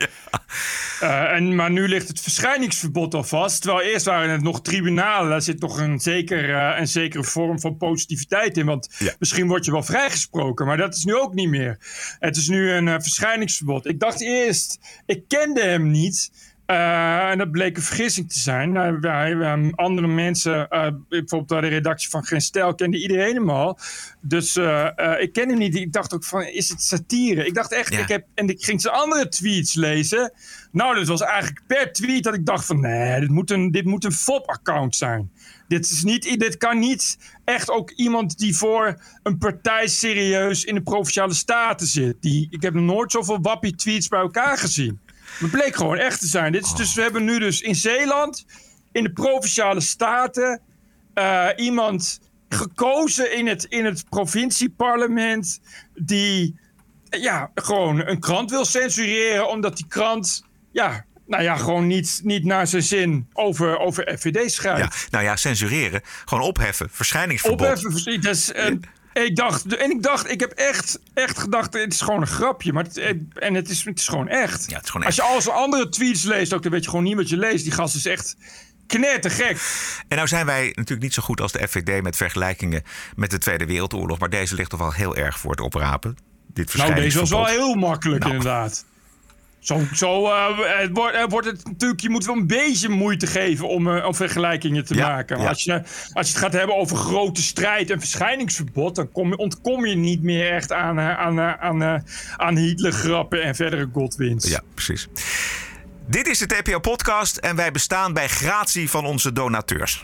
Speaker 1: Eh, en, maar nu ligt het verschijningsverbod al vast. Terwijl eerst waren het nog tribunalen. Daar zit toch een, zeker, eh, een zekere vorm van positiviteit in. Want
Speaker 2: Ja.
Speaker 1: misschien word je wel vrijgesproken. Maar dat is nu ook niet meer. Het is nu een eh, verschijningsverbod. Ik dacht eerst, ik kende hem niet. Eh, en dat bleek een vergissing te zijn. Nou, wij, wij- andere mensen, eh, bijvoorbeeld bij de redactie van Geen Stijl, kende iedereen hem al. Dus eh, ik ken hem niet. Ik dacht ook van, is het satire? Ik dacht echt,
Speaker 2: Ja.
Speaker 1: ik heb, en ik ging zijn andere tweets lezen. Nou, dat was eigenlijk per tweet dat ik dacht van, nee, dit moet een, dit moet een fop-account zijn. Dit, is niet, dit kan niet echt ook iemand die voor een partij serieus in de Provinciale Staten zit. Die, ik heb nog nooit zoveel wappie-tweets bij elkaar gezien. Het bleek gewoon echt te zijn. Dit is dus, we hebben nu dus in Zeeland, in de Provinciale Staten, eh, iemand gekozen in het, in het provincieparlement die ja, gewoon een krant wil censureren omdat die krant ja, nou ja, gewoon niet, niet naar zijn zin over, over FVD schrijft.
Speaker 2: Ja, nou ja, censureren. Gewoon opheffen. Verschijningsverbod.
Speaker 1: Opheffen. Dat is, en, ik dacht, en ik dacht, ik heb echt, echt gedacht, het is gewoon een grapje. Maar het, en het is, het is gewoon echt.
Speaker 2: Ja, het is gewoon
Speaker 1: Als je al zijn andere tweets leest, ook, dan weet je gewoon niet wat je leest. Die gast is echt knettergek.
Speaker 2: En nou zijn wij natuurlijk niet zo goed als de FVD met vergelijkingen met de Tweede Wereldoorlog. Maar deze ligt toch wel heel erg voor het oprapen. Dit
Speaker 1: nou, deze was wel heel makkelijk nou. inderdaad. Zo, zo uh, het wordt, uh, wordt, het natuurlijk, je moet wel een beetje moeite geven om, uh, om vergelijkingen te ja, maken. Ja. Als, je, als je het gaat hebben over grote strijd en verschijningsverbod, dan kom, ontkom je niet meer echt aan, aan, aan, aan Hitler-grappen en verdere godwins.
Speaker 2: Ja, precies. Dit is de TPO-podcast en wij bestaan bij gratie van onze donateurs.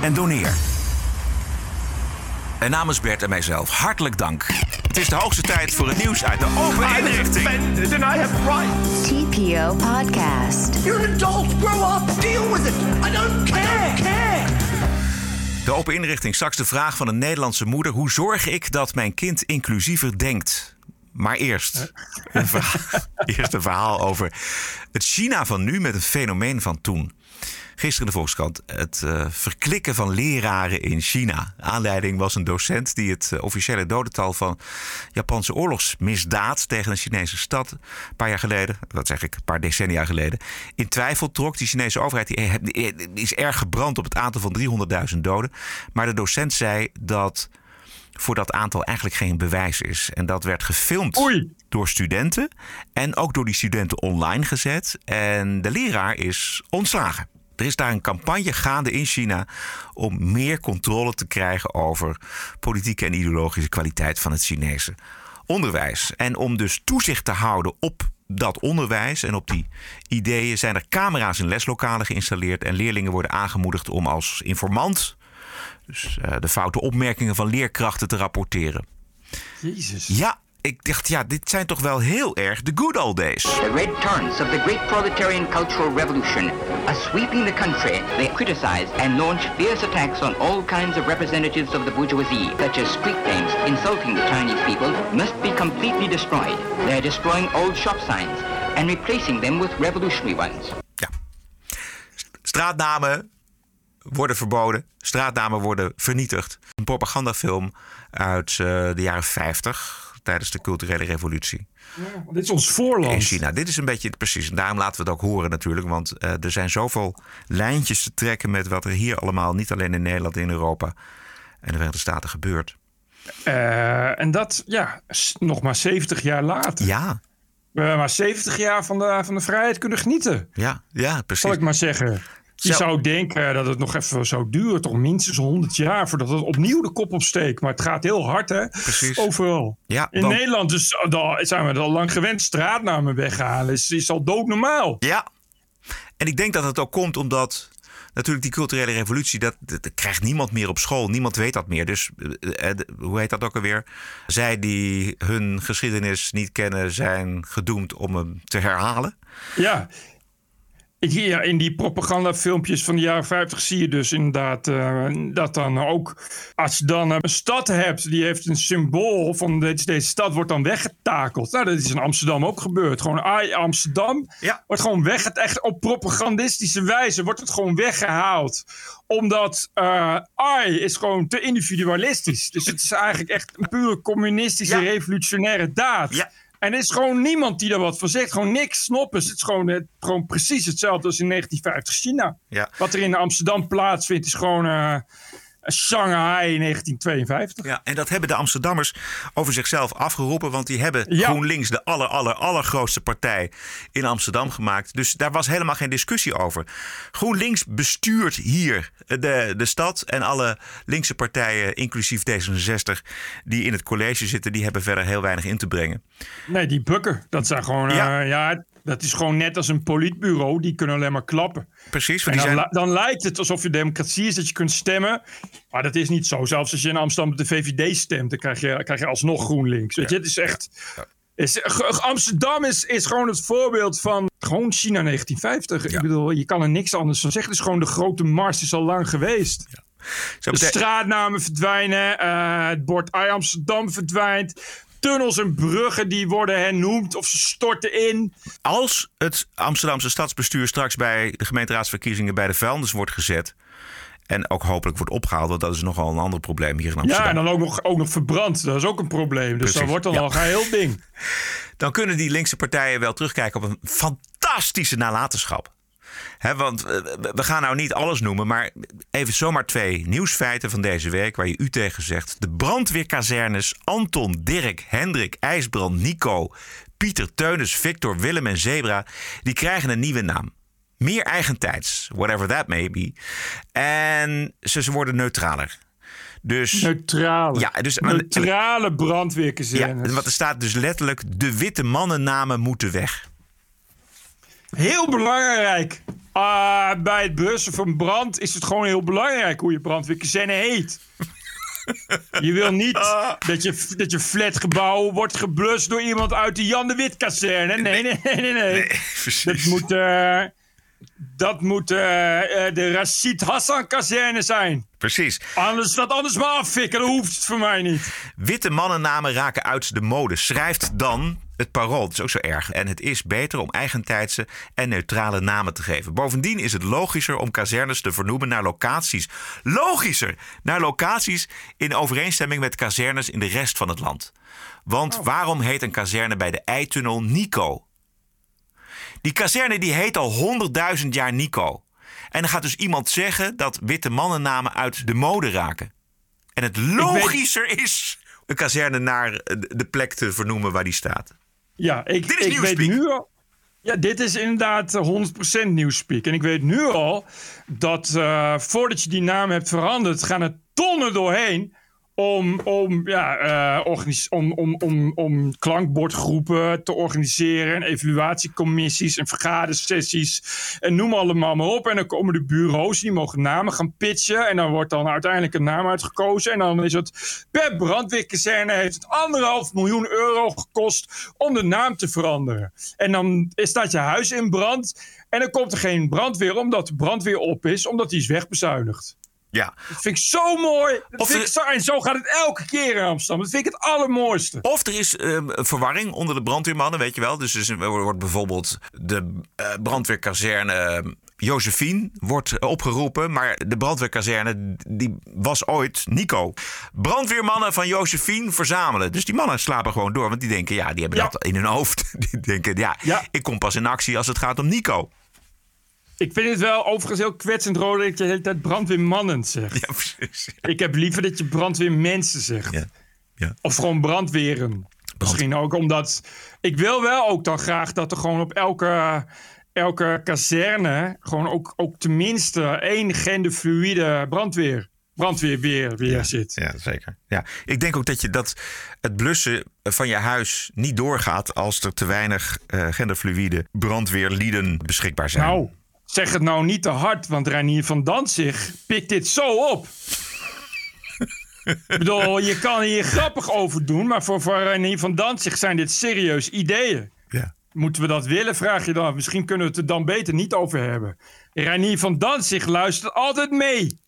Speaker 2: en doneer. En namens Bert en mijzelf hartelijk dank. Het is de hoogste tijd voor het nieuws uit de open inrichting.
Speaker 3: TPO Podcast.
Speaker 12: You're an adult. Grow up. Deal with it. I don't care. I don't care.
Speaker 2: De open inrichting. Straks de vraag van een Nederlandse moeder. Hoe zorg ik dat mijn kind inclusiever denkt? Maar eerst een, verhaal, eerst een verhaal over het China van nu met een fenomeen van toen. Gisteren in de Volkskrant het uh, verklikken van leraren in China. Aanleiding was een docent die het uh, officiële dodental van Japanse oorlogsmisdaad tegen een Chinese stad een paar jaar geleden, dat zeg ik, een paar decennia geleden, in twijfel trok. Die Chinese overheid die, die is erg gebrand op het aantal van 300.000 doden. Maar de docent zei dat voor dat aantal eigenlijk geen bewijs is. En dat werd gefilmd
Speaker 1: Oei.
Speaker 2: door studenten en ook door die studenten online gezet. En de leraar is ontslagen. Er is daar een campagne gaande in China om meer controle te krijgen over politieke en ideologische kwaliteit van het Chinese onderwijs. En om dus toezicht te houden op dat onderwijs en op die ideeën zijn er camera's in leslokalen geïnstalleerd en leerlingen worden aangemoedigd om als informant dus uh, de foute opmerkingen van leerkrachten te rapporteren.
Speaker 1: Jezus.
Speaker 2: Ja, ik dacht, ja, dit zijn toch wel heel erg de good old days.
Speaker 5: The red torrents of the great proletarian cultural revolution are sweeping the country. They criticize and launch fierce attacks on all kinds of representatives of the bourgeoisie, such as street names insulting the Chinese people must be completely destroyed. They are destroying old shop signs and replacing them with revolutionary ones.
Speaker 2: Ja. Straatnamen worden verboden, straatnamen worden vernietigd. Een propagandafilm uit uh, de jaren 50 tijdens de culturele revolutie.
Speaker 1: Ja, dit is ons voorland.
Speaker 2: In China. Dit is een beetje precies. En daarom laten we het ook horen natuurlijk. Want uh, er zijn zoveel lijntjes te trekken met wat er hier allemaal, niet alleen in Nederland, in Europa en de Verenigde Staten gebeurt.
Speaker 1: Uh, en dat, ja, nog maar 70 jaar later.
Speaker 2: Ja.
Speaker 1: We hebben maar 70 jaar van de, van de vrijheid kunnen genieten.
Speaker 2: Ja, ja, precies.
Speaker 1: Zal ik maar zeggen. Je zou denken dat het nog even zou duren, toch minstens 100 jaar voordat het opnieuw de kop opsteekt. Maar het gaat heel hard, hè?
Speaker 2: Precies.
Speaker 1: Overal.
Speaker 2: Ja,
Speaker 1: In Nederland dus, daar zijn we al lang gewend. Straatnamen weghalen is, is al doodnormaal.
Speaker 2: Ja. En ik denk dat het ook komt omdat natuurlijk die culturele revolutie, dat, dat, dat krijgt niemand meer op school. Niemand weet dat meer. Dus eh, eh, hoe heet dat ook alweer? Zij die hun geschiedenis niet kennen, zijn gedoemd om hem te herhalen.
Speaker 1: Ja. Ja, in die propagandafilmpjes van de jaren 50 zie je dus inderdaad uh, dat dan ook... Als je dan een stad hebt, die heeft een symbool van deze, deze stad wordt dan weggetakeld. Nou, dat is in Amsterdam ook gebeurd. Gewoon AI Amsterdam
Speaker 2: ja.
Speaker 1: wordt gewoon weg... Echt op propagandistische wijze wordt het gewoon weggehaald. Omdat uh, AI is gewoon te individualistisch. Dus het is eigenlijk echt een pure communistische ja. revolutionaire daad.
Speaker 2: Ja.
Speaker 1: En er is gewoon niemand die daar wat van zegt. Gewoon niks snoppers. Het is gewoon, het, gewoon precies hetzelfde als in 1950 China.
Speaker 2: Ja.
Speaker 1: Wat er in Amsterdam plaatsvindt is gewoon uh, Shanghai 1952.
Speaker 2: Ja, en dat hebben de Amsterdammers over zichzelf afgeroepen. Want die hebben ja. GroenLinks de aller, aller, allergrootste partij in Amsterdam gemaakt. Dus daar was helemaal geen discussie over. GroenLinks bestuurt hier de, de stad. En alle linkse partijen, inclusief D66, die in het college zitten... die hebben verder heel weinig in te brengen.
Speaker 1: Nee, die bukken. Dat zijn gewoon... Ja. Uh, ja Dat is gewoon net als een politbureau, die kunnen alleen maar klappen.
Speaker 2: Precies.
Speaker 1: En dan,
Speaker 2: zijn...
Speaker 1: dan lijkt het alsof je democratie is, dat je kunt stemmen. Maar dat is niet zo. Zelfs als je in Amsterdam op de VVD stemt, dan krijg je, krijg je alsnog GroenLinks. Weet je, het is echt... Is, Amsterdam is, is gewoon het voorbeeld van gewoon China 1950. Ik bedoel, je kan er niks anders van zeggen. Het is gewoon de grote mars, is al lang geweest.
Speaker 2: Zo
Speaker 1: De straatnamen verdwijnen, eh, het bord I Amsterdam verdwijnt. Tunnels en bruggen die worden hernoemd of ze storten in.
Speaker 2: Als het Amsterdamse stadsbestuur straks bij de gemeenteraadsverkiezingen bij de vuilnis wordt gezet. En ook hopelijk wordt opgehaald, want dat is nogal een ander probleem hier in Amsterdam.
Speaker 1: Ja, en dan ook nog, ook nog verbrand. Dat is ook een probleem. Dus
Speaker 2: Precies,
Speaker 1: dat wordt dan
Speaker 2: ja.
Speaker 1: al een heel ding.
Speaker 2: Dan kunnen die linkse partijen wel terugkijken op een fantastische nalatenschap. Want eh, we gaan nou niet alles noemen, maar even zomaar twee nieuwsfeiten van deze week waar je u tegen zegt. De brandweerkazernes Anton, Dirk, Hendrik, IJsbrand, Nico, Pieter, Teunis, Victor, Willem en Zebra, die krijgen een nieuwe naam. Meer eigentijds, whatever that may be. En ze, ze worden neutraler. Dus,
Speaker 1: Neutrale.
Speaker 2: Ja, dus
Speaker 1: Neutrale
Speaker 2: ja,
Speaker 1: brandweerkazernes.
Speaker 2: wat er staat dus letterlijk: de witte mannennamen moeten weg.
Speaker 1: Heel belangrijk. Ah, bij het blussen van brand is het gewoon heel belangrijk hoe je brandweerkazerne heet. Je wil niet dat je, dat je flatgebouw wordt geblust door iemand uit de Jan de Wit kazerne. Nee, nee, nee, nee. nee. dat moet, eh, dat moet eh, eh, de Rashid Hassan kazerne zijn.
Speaker 2: Precies.
Speaker 1: Anders dat anders maar affikken, dat hoeft het voor mij niet.
Speaker 2: Witte mannennamen raken uit de mode. Schrijft dan het parool. Dat is ook zo erg. En het is beter om eigentijdse en neutrale namen te geven. Bovendien is het logischer om kazernes te vernoemen naar locaties. Logischer! Naar locaties in overeenstemming met kazernes in de rest van het land. Want waarom heet een kazerne bij de Eitunnel Nico? Die kazerne die heet al 100.000 jaar Nico. En dan gaat dus iemand zeggen dat witte mannennamen uit de mode raken. En het logischer is een kazerne naar de plek te vernoemen waar die staat.
Speaker 1: Ja, ik,
Speaker 2: Dit is
Speaker 1: ik weet nu al. Ja, dit is inderdaad eh, 100% nieuwspeak. En ik weet nu al dat eh, voordat je die naam hebt veranderd, gaan er tonnen doorheen om, om, ja, eh, om, om, om, om klankbordgroepen te organiseren. En evaluatiecommissies en vergadersessies. En noem allemaal maar op. En dan komen de bureaus, die mogen namen gaan pitchen. En dan wordt dan uiteindelijk een naam uitgekozen. En dan is het per brandweerkazerne heeft het anderhalf miljoen euro gekost om de naam te veranderen. En dan staat je huis in brand. En dan komt er geen brandweer omdat de brandweer op is, omdat die is wegbezuinigd.
Speaker 2: Ja.
Speaker 1: Dat vind ik zo mooi. Dat
Speaker 2: Of
Speaker 1: vind
Speaker 2: er-
Speaker 1: ik zo, en zo gaat het elke keer in Amsterdam. Dat vind ik het allermooiste.
Speaker 2: Of er is ehm, verwarring onder de brandweermannen, weet je wel. Dus er wordt bijvoorbeeld de eh, brandweerkazerne ehm, Josephine wordt opgeroepen. Maar de brandweerkazerne die was ooit Nico. Brandweermannen van Josephine verzamelen. Dus die mannen slapen gewoon door. Want die denken, ja, die hebben
Speaker 1: Ja.
Speaker 2: dat in hun hoofd. Die denken, ja,
Speaker 1: Ja.
Speaker 2: ik kom pas in actie als het gaat om Nico.
Speaker 1: Ik vind het wel overigens heel kwetsend, Rode, dat je de hele tijd brandweermannen zegt.
Speaker 2: Ja, precies.
Speaker 1: Ik heb liever dat je brandweermensen zegt.
Speaker 2: Ja. Ja.
Speaker 1: Of gewoon brandweren. Misschien ook omdat... Ik wil wel ook dan graag dat er gewoon op elke, elke kazerne... gewoon ook, ook tenminste één genderfluïde brandweer... brandweerweer weer zit.
Speaker 2: Ja, zeker. Ja. Ik denk ook dat, je, dat het blussen van je huis niet doorgaat als er te weinig eh, genderfluïde brandweerlieden beschikbaar zijn.
Speaker 1: Nou, zeg het nou niet te hard, want Reinier van Danzig pikt dit zo op. Ik bedoel, je kan hier grappig over doen, maar voor, voor Reinier van Danzig zijn dit serieus ideeën.
Speaker 2: Ja.
Speaker 1: Moeten we dat willen, vraag je dan. Misschien kunnen we het er dan beter niet over hebben. Reinier van Danzig luistert altijd mee.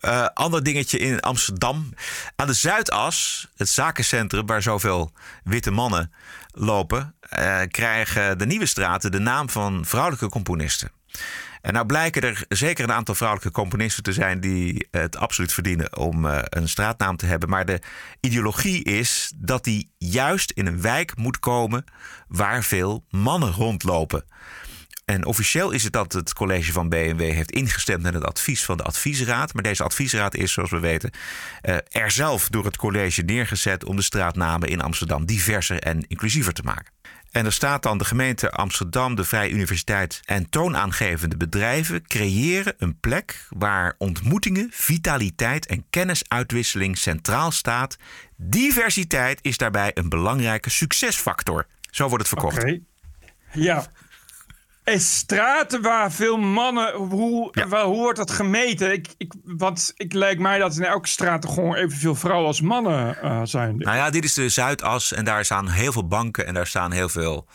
Speaker 2: Eh, ander dingetje in Amsterdam. Aan de Zuidas, het zakencentrum waar zoveel witte mannen lopen, eh, krijgen de nieuwe straten de naam van vrouwelijke componisten. En nou blijken er zeker een aantal vrouwelijke componisten te zijn die het absoluut verdienen om eh, een straatnaam te hebben. Maar de ideologie is dat die juist in een wijk moet komen waar veel mannen rondlopen. En officieel is het dat het college van BMW heeft ingestemd met het advies van de adviesraad. Maar deze adviesraad is, zoals we weten, eh, er zelf door het college neergezet om de straatnamen in Amsterdam diverser en inclusiever te maken. En er staat dan de gemeente Amsterdam, de Vrije Universiteit en toonaangevende bedrijven creëren een plek waar ontmoetingen, vitaliteit en kennisuitwisseling centraal staat. Diversiteit is daarbij een belangrijke succesfactor. Zo wordt het verkocht.
Speaker 1: Oké. Ja. En straten waar veel mannen. Hoe, waar, hoe wordt dat gemeten? Ik, ik, want ik lijkt mij dat in elke straat er gewoon evenveel vrouwen als mannen uh, zijn.
Speaker 2: Nou ja, dit is de Zuidas en daar staan heel veel banken en daar staan heel veel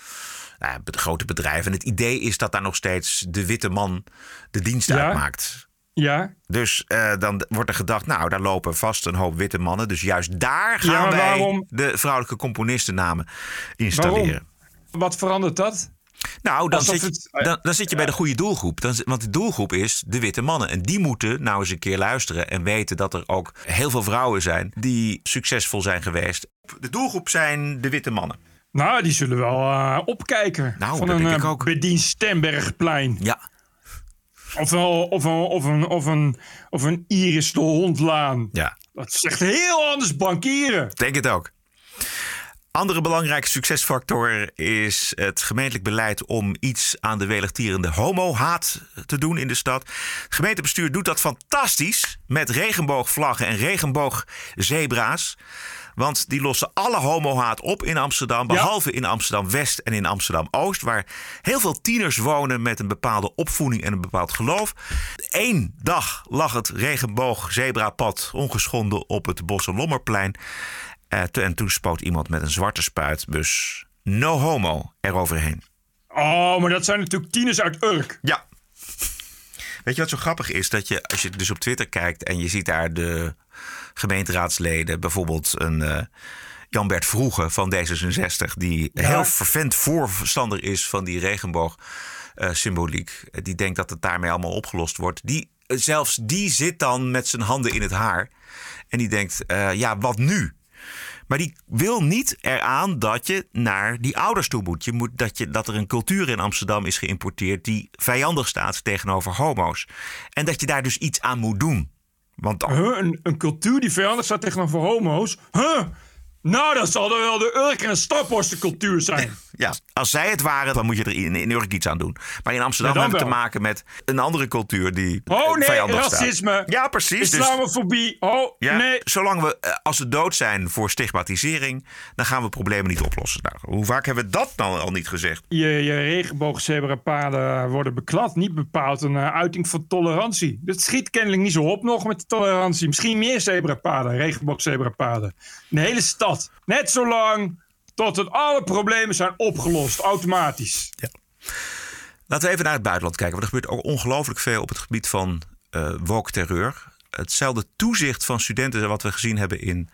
Speaker 2: nou grote bedrijven. En het idee is dat daar nog steeds de witte man de dienst
Speaker 1: Ja.
Speaker 2: uitmaakt.
Speaker 1: Ja.
Speaker 2: Dus eh, dan wordt er gedacht, nou, daar lopen vast een hoop witte mannen. Dus juist daar gaan wij
Speaker 1: waarom-
Speaker 2: de vrouwelijke componistennamen installeren.
Speaker 1: Waarom? Wat verandert dat?
Speaker 2: Nou, dan zit, je,
Speaker 1: het-
Speaker 2: dan, dan zit je bij de goede doelgroep. Dan, want de doelgroep is de witte mannen. En die moeten nou eens een keer luisteren en weten dat er ook heel veel vrouwen zijn die succesvol zijn geweest. De doelgroep zijn de witte mannen.
Speaker 1: Nou, die zullen wel eh, opkijken.
Speaker 2: Nou,
Speaker 1: van
Speaker 2: dat
Speaker 1: een
Speaker 2: denk
Speaker 1: eh,
Speaker 2: ik ook.
Speaker 1: bediend Stembergplein.
Speaker 2: Ja.
Speaker 1: Of, wel, of, een, of, een, of, een, of een Iris de Hondlaan.
Speaker 2: Ja.
Speaker 1: Dat is echt heel anders bankieren.
Speaker 2: Denk het ook. Andere belangrijke succesfactor is het gemeentelijk beleid om iets aan de weligtierende homo-haat te doen in de stad. Het gemeentebestuur doet dat fantastisch met regenboogvlaggen en regenboogzebra's. Want die lossen alle homohaat op in Amsterdam, behalve in Amsterdam-West en in Amsterdam-Oost, waar heel veel tieners wonen met een bepaalde opvoeding en een bepaald geloof. Eén dag lag het regenboogzebrapad ongeschonden op het Bosselommerplein. Eh, te- en toen spoot iemand met een zwarte spuitbus no homo eroverheen.
Speaker 1: Oh, maar dat zijn natuurlijk tieners uit Urk.
Speaker 2: Ja. Weet je wat zo grappig is? Dat je, als je dus op Twitter kijkt en je ziet daar de gemeenteraadsleden, bijvoorbeeld een eh, Jan-Bert Vroege van D66, die
Speaker 1: Ja.
Speaker 2: heel vervent voorstander is van die regenboog-symboliek. die denkt dat het daarmee allemaal opgelost wordt. Die, eh, zelfs die zit dan met zijn handen in het haar. En die denkt, eh, ja, wat nu? Maar die wil niet eraan dat je naar die ouders toe moet. Je moet dat, je, dat er een cultuur in Amsterdam is geïmporteerd die vijandig staat tegenover homo's. En dat je daar dus iets aan moet doen. Want
Speaker 1: Huh, een, een cultuur die vijandig staat tegenover homo's? Huh? Nou, dat zal dan wel de Urk en Staphorsten zijn.
Speaker 2: ja, als zij het waren, dan moet je er in, in Urk iets aan doen. Maar in Amsterdam
Speaker 1: Ja, dan
Speaker 2: hebben we te maken met een andere cultuur die
Speaker 1: Oh
Speaker 2: eh,
Speaker 1: nee,
Speaker 2: staat.
Speaker 1: racisme.
Speaker 2: Ja, precies. Dus-
Speaker 1: Islamofobie. Oh
Speaker 2: Ja,
Speaker 1: nee.
Speaker 2: Zolang we eh, als we dood zijn voor stigmatisering, dan gaan we problemen niet oplossen. Nou, hoe vaak hebben we dat nou al niet gezegd?
Speaker 1: Je, je regenboogzebrapaden worden beklad. Niet bepaald een eh, uiting van tolerantie. Dat schiet kennelijk niet zo op nog met de tolerantie. Misschien meer zebrapaden, regenboogzebrapaden. De hele stad. Net zo lang tot het alle problemen zijn opgelost. Automatisch.
Speaker 2: Laten we even naar het buitenland kijken. Er gebeurt ook ongelooflijk veel op het gebied van eh woke terreur. Hetzelfde toezicht van studenten wat we gezien hebben in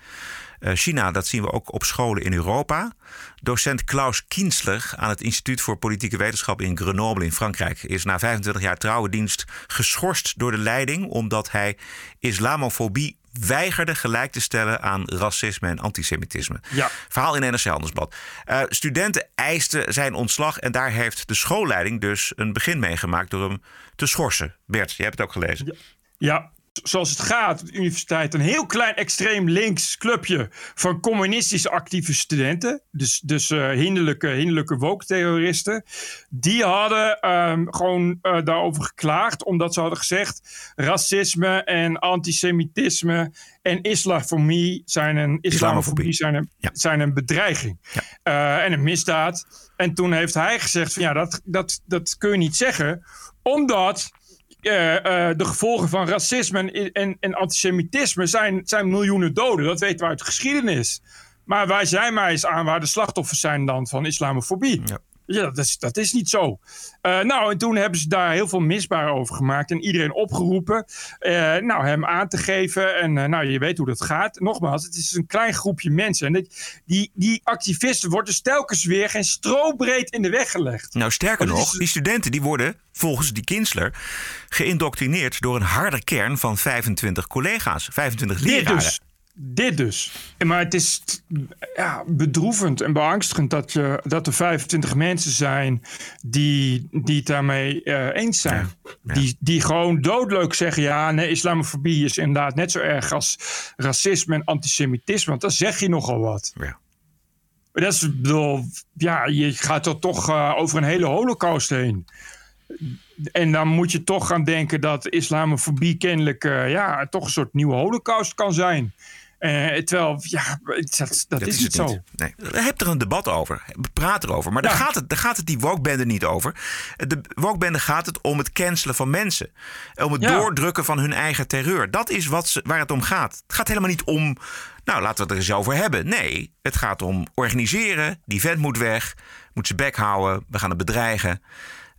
Speaker 2: eh, China, dat zien we ook op scholen in Europa. Docent Klaus Kienzler aan het Instituut voor Politieke Wetenschap in Grenoble in Frankrijk is na 25 jaar trouwe dienst geschorst door de leiding omdat hij islamofobie weigerde gelijk te stellen aan racisme en antisemitisme.
Speaker 1: Ja.
Speaker 2: Verhaal in NRC Handelsblad. Eh, studenten eisten zijn ontslag en daar heeft de schoolleiding dus een begin mee gemaakt door hem te schorsen. Bert, jij hebt het ook gelezen.
Speaker 1: Ja, zoals het gaat op de universiteit. Een heel klein extreem links clubje van communistisch actieve studenten. Dus, dus eh, hinderlijke, hinderlijke woke-terroristen. Die hadden ehm, gewoon eh, daarover geklaagd. Omdat ze hadden gezegd... racisme en antisemitisme en islamofobie zijn een, islamofobie zijn een, zijn een bedreiging. Eh, en een misdaad. En toen heeft hij gezegd... Van, ja, dat, dat, dat kun je niet zeggen. Omdat eh, eh, de gevolgen van racisme en, en, en antisemitisme zijn, zijn miljoenen doden. Dat weten we uit de geschiedenis. Maar wij zijn maar eens aan waar de slachtoffers zijn dan van islamofobie. Ja, dat, is, dat is niet zo. Eh, nou, en toen hebben ze daar heel veel misbaar over gemaakt. En iedereen opgeroepen eh, nou, hem aan te geven. En eh, nou, je weet hoe dat gaat. Nogmaals, het is een klein groepje mensen. En dit- die, die activisten worden dus telkens weer geen strobreed in de weg gelegd.
Speaker 2: Nou, sterker nog,
Speaker 1: is-
Speaker 2: die studenten die worden volgens die Kinsler geïndoctrineerd door een harde kern van 25 collega's, 25
Speaker 1: Dit
Speaker 2: leraren.
Speaker 1: Dit dus. Maar het is ja, bedroevend en beangstigend dat, je, dat er 25 mensen zijn die, die het daarmee eh, eens zijn. Die, die gewoon doodleuk zeggen: ja, nee, islamofobie is inderdaad net zo erg als racisme en antisemitisme. Want dan zeg je nogal wat.
Speaker 2: Ja.
Speaker 1: Dat is, bedoel, ja, je gaat er toch eh, over een hele holocaust heen. En dan moet je toch gaan denken dat islamofobie kennelijk eh, ja, toch een soort nieuwe holocaust kan zijn. Uh, terwijl, ja, dat, dat, is, niet zo. Niet.
Speaker 2: Nee. Heb er een debat over. Praat erover. Maar daar, gaat het, daar gaat het die wokebende niet over. De wokebende gaat het om het cancelen van mensen. Om het doordrukken van hun eigen terreur. Dat is wat ze, waar het om gaat. Het gaat helemaal niet om... Nou, laten we het er eens over hebben. Nee, het gaat om organiseren. Die vent moet weg. Moet zijn bek houden. We gaan het bedreigen.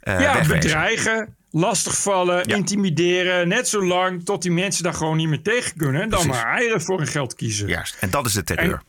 Speaker 1: Uh, ja, wegwezen. bedreigen lastigvallen, intimideren. Net zo lang tot die mensen daar gewoon niet meer tegen kunnen. En dan maar eieren voor hun geld kiezen.
Speaker 2: Juist, en dat is de terreur.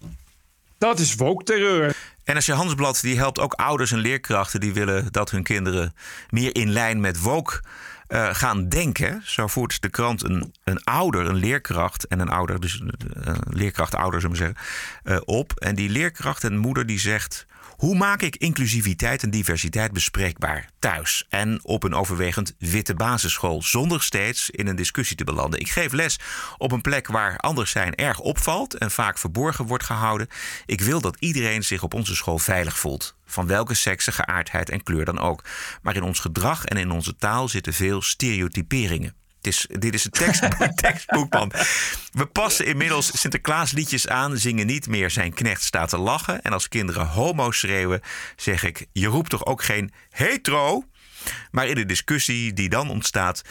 Speaker 1: dat is woke-terreur.
Speaker 2: En als je Hansblad, die helpt ook ouders en leerkrachten... die willen dat hun kinderen meer in lijn met woke... Uh, gaan denken. Zo voert de krant een, een ouder, een leerkracht en een ouder, dus een leerkracht ouder, zullen we zeggen, uh, op. En die leerkracht en moeder die zegt: hoe maak ik inclusiviteit en diversiteit bespreekbaar thuis en op een overwegend witte basisschool zonder steeds in een discussie te belanden? Ik geef les op een plek waar anders zijn erg opvalt en vaak verborgen wordt gehouden. Ik wil dat iedereen zich op onze school veilig voelt. Van welke sekse, geaardheid en kleur dan ook. Maar in ons gedrag en in onze taal zitten veel stereotyperingen is, dit is een tekstboek, tekstboekman. We passen inmiddels Sinterklaasliedjes aan, zingen niet meer zijn knecht staat te lachen. En als kinderen homo schreeuwen, zeg ik: Je roept toch ook geen hetero? Maar in de discussie die dan ontstaat,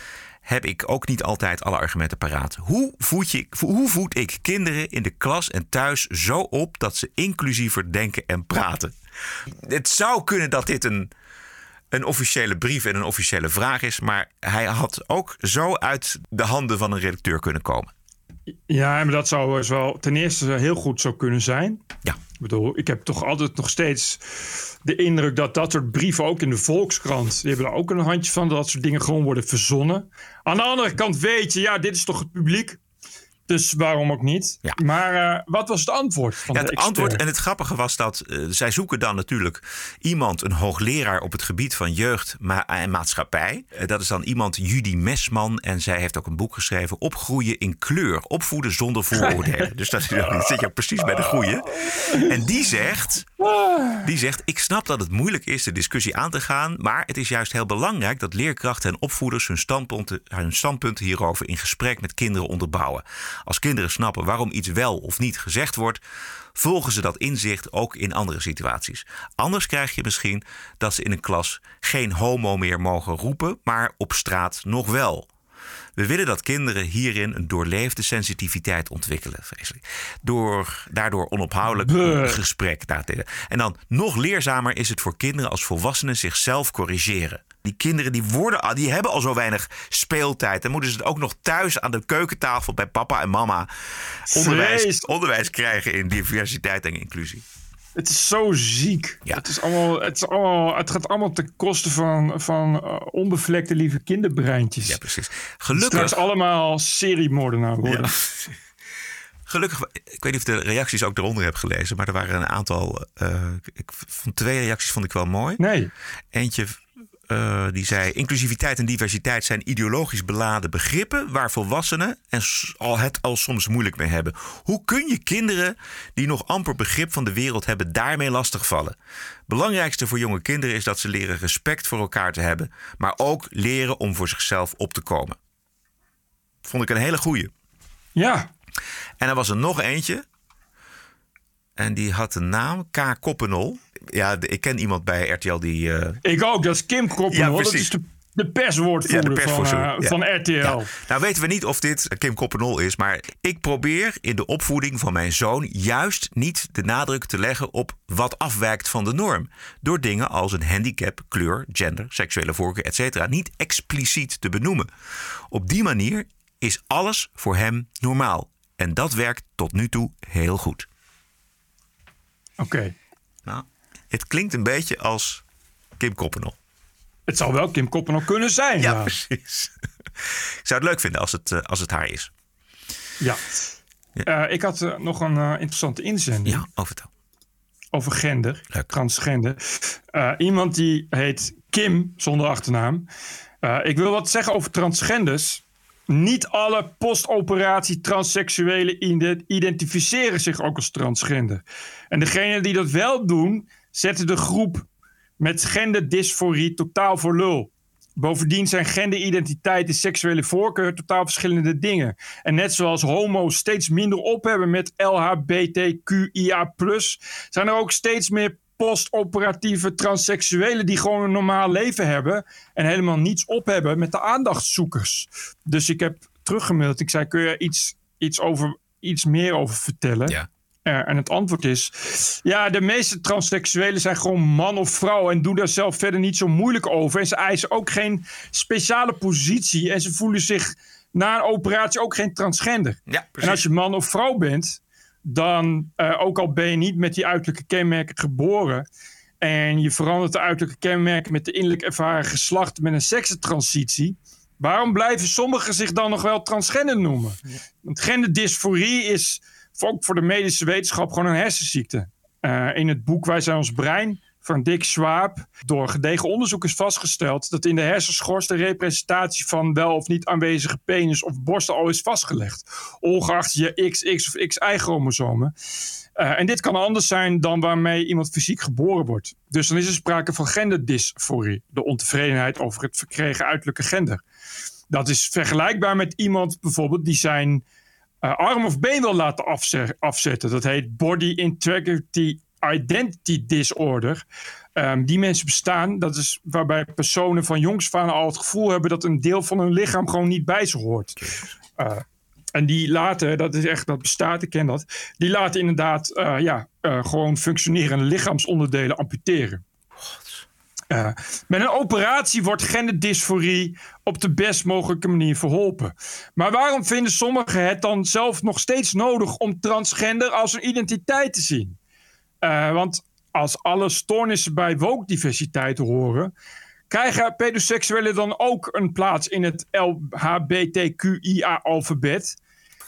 Speaker 2: heb ik ook niet altijd alle argumenten paraat. Hoe voed, je, hoe voed ik kinderen in de klas en thuis zo op dat ze inclusiever denken en praten? Het zou kunnen dat dit een een officiële brief en een officiële vraag is. Maar hij had ook zo uit de handen van een redacteur kunnen komen.
Speaker 1: Ja, maar dat zou dus wel ten eerste heel goed zo kunnen zijn.
Speaker 2: Ja.
Speaker 1: Ik bedoel, ik heb toch altijd nog steeds de indruk dat dat soort brieven ook in de Volkskrant, die hebben er ook een handje van, dat soort dingen gewoon worden verzonnen. Aan de andere kant weet je, ja, dit is toch het publiek. Dus waarom ook niet?
Speaker 2: Ja.
Speaker 1: Maar uh, wat was het antwoord van
Speaker 2: ja,
Speaker 1: het
Speaker 2: antwoord en het grappige was dat uh, zij zoeken dan natuurlijk iemand, een hoogleraar op het gebied van jeugd en maatschappij. Uh, dat is dan iemand, Judy Mesman. En zij heeft ook een boek geschreven, Opgroeien in kleur. Opvoeden zonder vooroordelen. dus dat, is, dat zit je precies bij de goeie. En die zegt, die zegt, ik snap dat het moeilijk is de discussie aan te gaan. Maar het is juist heel belangrijk dat leerkrachten en opvoeders hun standpunten, hun standpunten hierover in gesprek met kinderen onderbouwen. Als kinderen snappen waarom iets wel of niet gezegd wordt, volgen ze dat inzicht ook in andere situaties. Anders krijg je misschien dat ze in een klas geen homo meer mogen roepen, maar op straat nog wel. We willen dat kinderen hierin een doorleefde sensitiviteit ontwikkelen. Vreselijk. Door, daardoor onophoudelijk een gesprek. En dan nog leerzamer is het voor kinderen als volwassenen zichzelf corrigeren. Die kinderen die, worden, die hebben al zo weinig speeltijd. Dan moeten ze het ook nog thuis aan de keukentafel bij papa en mama onderwijs, onderwijs krijgen in diversiteit en inclusie.
Speaker 1: Het is zo ziek. Ja. Het, is allemaal, het, is allemaal, het gaat allemaal ten koste van, van uh, onbevlekte lieve kinderbreintjes.
Speaker 2: Ja, precies. Gelukkig.
Speaker 1: Straks allemaal seriemoordenaar worden. Ja.
Speaker 2: Gelukkig, ik weet niet of de reacties ook eronder heb gelezen, maar er waren een aantal. Uh, ik, van twee reacties vond ik wel mooi.
Speaker 1: Nee.
Speaker 2: Eentje uh, die zei: inclusiviteit en diversiteit zijn ideologisch beladen begrippen waar volwassenen en al het al soms moeilijk mee hebben. Hoe kun je kinderen die nog amper begrip van de wereld hebben daarmee lastigvallen? Belangrijkste voor jonge kinderen is dat ze leren respect voor elkaar te hebben, maar ook leren om voor zichzelf op te komen. Vond ik een hele goeie.
Speaker 1: Ja.
Speaker 2: En er was er nog eentje. En die had de naam K. Koppenol ja, ik ken iemand bij RTL die... Uh...
Speaker 1: Ik ook, dat is Kim Koppenol. Ja, dat is de, de perswoordvoerder, ja, van, uh, ja. van, RTL.
Speaker 2: Nou weten we niet of dit Kim Koppenol is, maar ik probeer in de opvoeding van mijn zoon juist niet de nadruk te leggen op wat afwijkt van de norm. Door dingen als een handicap, kleur, gender, seksuele voorkeur, etc. niet expliciet te benoemen. Op die manier is alles voor hem normaal. En dat werkt tot nu toe heel goed.
Speaker 1: Oké.
Speaker 2: Nou, het klinkt een beetje als Kim Koppenol.
Speaker 1: Het zou wel Kim Koppenol kunnen zijn.
Speaker 2: Ja, precies. Ik zou het leuk vinden als het, eh, als het haar is.
Speaker 1: Ja. ja. Uh, ik had uh, nog een uh, interessante inzending.
Speaker 2: Ja, overtel.
Speaker 1: Over gender, leuk. transgender. iemand die heet Kim, zonder achternaam. ik wil wat zeggen over transgenders. Niet alle postoperatie transseksuelen identificeren zich ook als transgender. En degenen die dat wel doen, zetten de groep met genderdysforie totaal voor lul. Bovendien zijn genderidentiteit en seksuele voorkeur totaal verschillende dingen. En net zoals homo's steeds minder op hebben met LHBTQIA, zijn er ook steeds meer postoperatieve transseksuelen die gewoon een normaal leven hebben en helemaal niets op hebben met de aandachtzoekers. Dus ik heb teruggemaild. Ik zei: Kun je iets, iets, over, iets meer over vertellen?
Speaker 2: Ja.
Speaker 1: Uh, en het antwoord is: ja, de meeste transseksuelen zijn gewoon man of vrouw en doen daar zelf verder niet zo moeilijk over. En ze eisen ook geen speciale positie en ze voelen zich na een operatie ook geen transgender.
Speaker 2: Ja,
Speaker 1: en als je man of vrouw bent, dan, uh, ook al ben je niet met die uiterlijke kenmerken geboren. en je verandert de uiterlijke kenmerken met de innerlijk ervaren geslacht met een seksentransitie. Waarom blijven sommigen zich dan nog wel transgender noemen? Want genderdysforie is ook voor de medische wetenschap gewoon een hersenziekte. Uh, in het boek Wij zijn ons brein van Dick Schwab door gedegen onderzoek is vastgesteld dat in de hersenschors de representatie van wel of niet aanwezige penis of borsten al is vastgelegd, ongeacht je XX of XY-chromosomen. Uh, en dit kan anders zijn dan waarmee iemand fysiek geboren wordt. Dus dan is er sprake van genderdysforie, de ontevredenheid over het verkregen uiterlijke gender. Dat is vergelijkbaar met iemand bijvoorbeeld die zijn arm of been wil laten afzetten. Dat heet Body Integrity Identity Disorder. Um, die mensen bestaan. Dat is waarbij personen van jongs aan al het gevoel hebben dat een deel van hun lichaam gewoon niet bij ze hoort. Uh, en die laten, dat is echt, dat bestaat, ik ken dat. Die laten inderdaad uh, ja, gewoon functionerende lichaamsonderdelen amputeren. Uh, met een operatie wordt genderdysforie op de best mogelijke manier verholpen. Maar waarom vinden sommigen het dan zelf nog steeds nodig om transgender als een identiteit te zien? Uh, want als alle stoornissen bij woke-diversiteit horen, krijgen pedoseksuelen dan ook een plaats in het LHBTQIA-alfabet?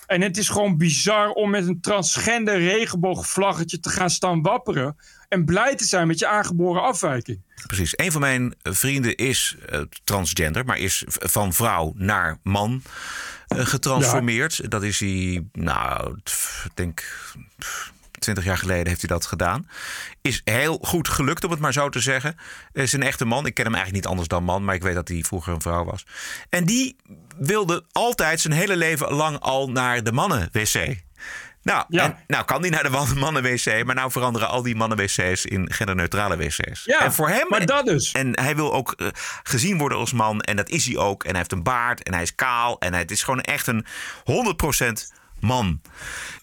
Speaker 1: En het is gewoon bizar om met een transgender regenboogvlaggetje te gaan staan wapperen. En blij te zijn met je aangeboren afwijking.
Speaker 2: Precies. Een van mijn vrienden is uh, transgender, maar is van vrouw naar man uh, getransformeerd. Ja. Dat is hij, nou, ik denk. 20 jaar geleden heeft hij dat gedaan. Is heel goed gelukt, om het maar zo te zeggen. Is een echte man. Ik ken hem eigenlijk niet anders dan man, maar ik weet dat hij vroeger een vrouw was. En die wilde altijd zijn hele leven lang al naar de mannen-wc. Nou, ja. en, nou kan die naar de mannen-wc, maar nou veranderen al die mannen-wc's in genderneutrale wc's.
Speaker 1: Ja,
Speaker 2: en voor hem,
Speaker 1: maar dat dus.
Speaker 2: En hij wil ook uh, gezien worden als man en dat is hij ook. En hij heeft een baard en hij is kaal en hij, het is gewoon echt een 100% man.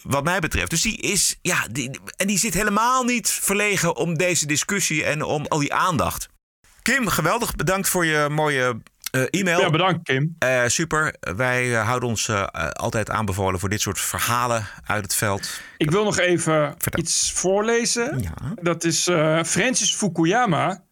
Speaker 2: Wat mij betreft. Dus die is, ja, die, en die zit helemaal niet verlegen om deze discussie en om al die aandacht. Kim, geweldig. Bedankt voor je mooie uh, e-mail.
Speaker 1: Ja, bedankt Kim.
Speaker 2: Uh, super. Wij uh, houden ons altijd aanbevolen voor dit soort verhalen uit het veld.
Speaker 1: Ik wil nog even Vertel. iets voorlezen.
Speaker 2: Ja.
Speaker 1: Dat is Francis Fukuyama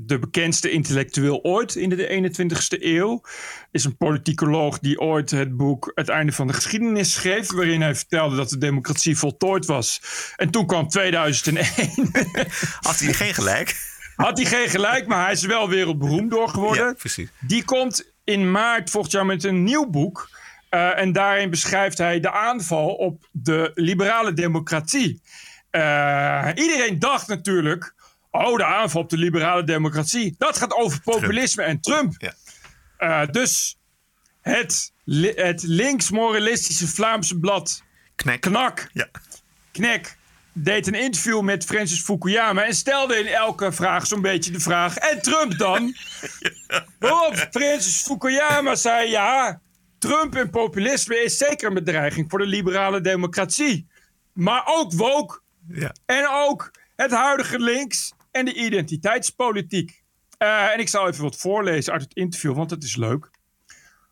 Speaker 1: de bekendste intellectueel ooit in de 21ste eeuw. Is een politicoloog die ooit het boek Het einde van de geschiedenis schreef. Waarin hij vertelde dat de democratie voltooid was. En toen kwam 2001.
Speaker 2: Had hij geen gelijk?
Speaker 1: Had hij geen gelijk, maar hij is wel wereldberoemd door geworden.
Speaker 2: Ja, precies.
Speaker 1: Die komt in maart volgend jaar met een nieuw boek. Uh, en daarin beschrijft hij de aanval op de liberale democratie. Uh, iedereen dacht natuurlijk Oh, de aanval op de liberale democratie. Dat gaat over populisme Trump. en Trump.
Speaker 2: Ja.
Speaker 1: Uh, dus het, het links-moralistische Vlaamse blad
Speaker 2: Knek.
Speaker 1: Knak.
Speaker 2: Ja.
Speaker 1: Knek deed een interview met Francis Fukuyama en stelde in elke vraag zo'n beetje de vraag: en Trump dan? ja. Waarop Francis Fukuyama zei: ja, Trump en populisme is zeker een bedreiging voor de liberale democratie. Maar ook woke.
Speaker 2: Ja.
Speaker 1: En ook het huidige links en de identiteitspolitiek. Uh, en ik zal even wat voorlezen uit het interview, want het is leuk.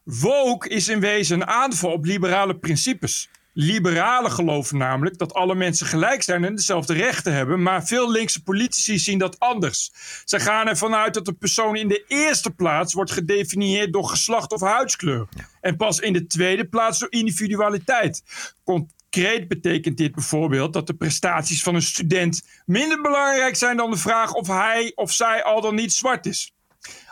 Speaker 1: Woke is in wezen een aanval op liberale principes. Liberalen geloven namelijk dat alle mensen gelijk zijn en dezelfde rechten hebben, maar veel linkse politici zien dat anders. Ze gaan ervan uit dat een persoon in de eerste plaats wordt gedefinieerd door geslacht of huidskleur.
Speaker 2: Ja.
Speaker 1: En pas in de tweede plaats door individualiteit. Concreet betekent dit bijvoorbeeld dat de prestaties van een student minder belangrijk zijn dan de vraag of hij of zij al dan niet zwart is.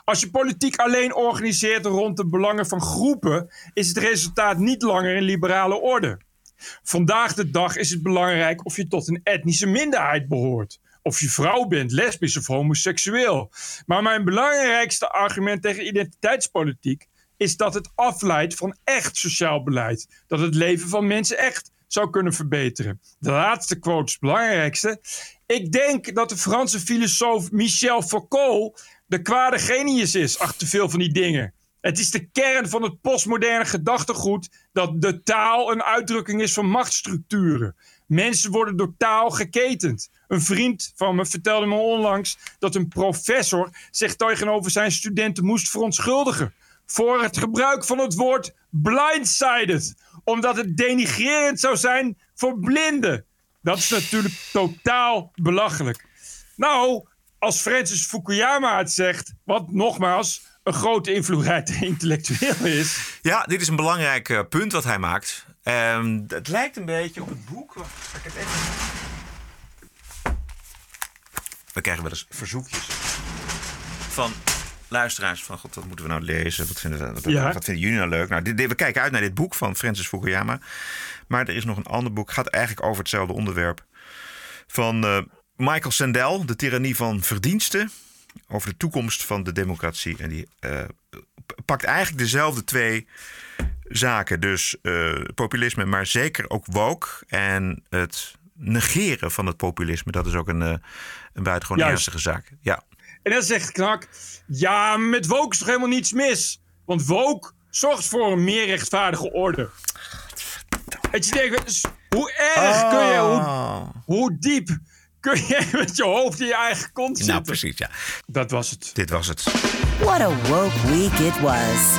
Speaker 1: Als je politiek alleen organiseert rond de belangen van groepen, is het resultaat niet langer in liberale orde. Vandaag de dag is het belangrijk of je tot een etnische minderheid behoort. of je vrouw bent, lesbisch of homoseksueel. Maar mijn belangrijkste argument tegen identiteitspolitiek is dat het afleidt van echt sociaal beleid. Dat het leven van mensen echt zou kunnen verbeteren. De laatste quote is het belangrijkste. Ik denk dat de Franse filosoof Michel Foucault de kwade genius is achter veel van die dingen. Het is de kern van het postmoderne gedachtegoed dat de taal een uitdrukking is van machtsstructuren. Mensen worden door taal geketend. Een vriend van me vertelde me onlangs dat een professor zich tegenover zijn studenten moest verontschuldigen voor het gebruik van het woord blindsided, omdat het denigrerend zou zijn voor blinden. Dat is natuurlijk totaal belachelijk. Nou, als Francis Fukuyama het zegt, wat nogmaals een grote invloedrijke intellectueel is.
Speaker 2: Ja, dit is een belangrijk uh, punt wat hij maakt. Um, het lijkt een beetje op het boek. Wacht, ik het even... We krijgen wel eens verzoekjes van luisteraars van God, wat moeten we nou lezen? Wat vinden, we, wat,
Speaker 1: Ja.
Speaker 2: wat vinden jullie nou leuk? Nou, dit, dit- we kijken uit naar dit boek van Francis Fukuyama. Maar er is nog een ander boek, gaat eigenlijk over hetzelfde onderwerp. Van eh, Michael Sandel, De tirannie van verdiensten. Over de toekomst van de democratie. En die eh, pakt eigenlijk dezelfde twee zaken. Dus eh, populisme, maar zeker ook woke. En het negeren van het populisme. Dat is ook een, eh, een buitengewoon ernstige zaak. Ja.
Speaker 1: En dan zegt Knak, ja, met woke is toch helemaal niets mis? Want woke zorgt voor een meer rechtvaardige orde. Dat je denkt, dus hoe erg kun je, hoe, hoe diep kun je met je hoofd in je eigen kont zitten?
Speaker 2: Nou, precies, ja.
Speaker 1: Dat was het.
Speaker 2: Dit was het.
Speaker 8: What a woke week it was.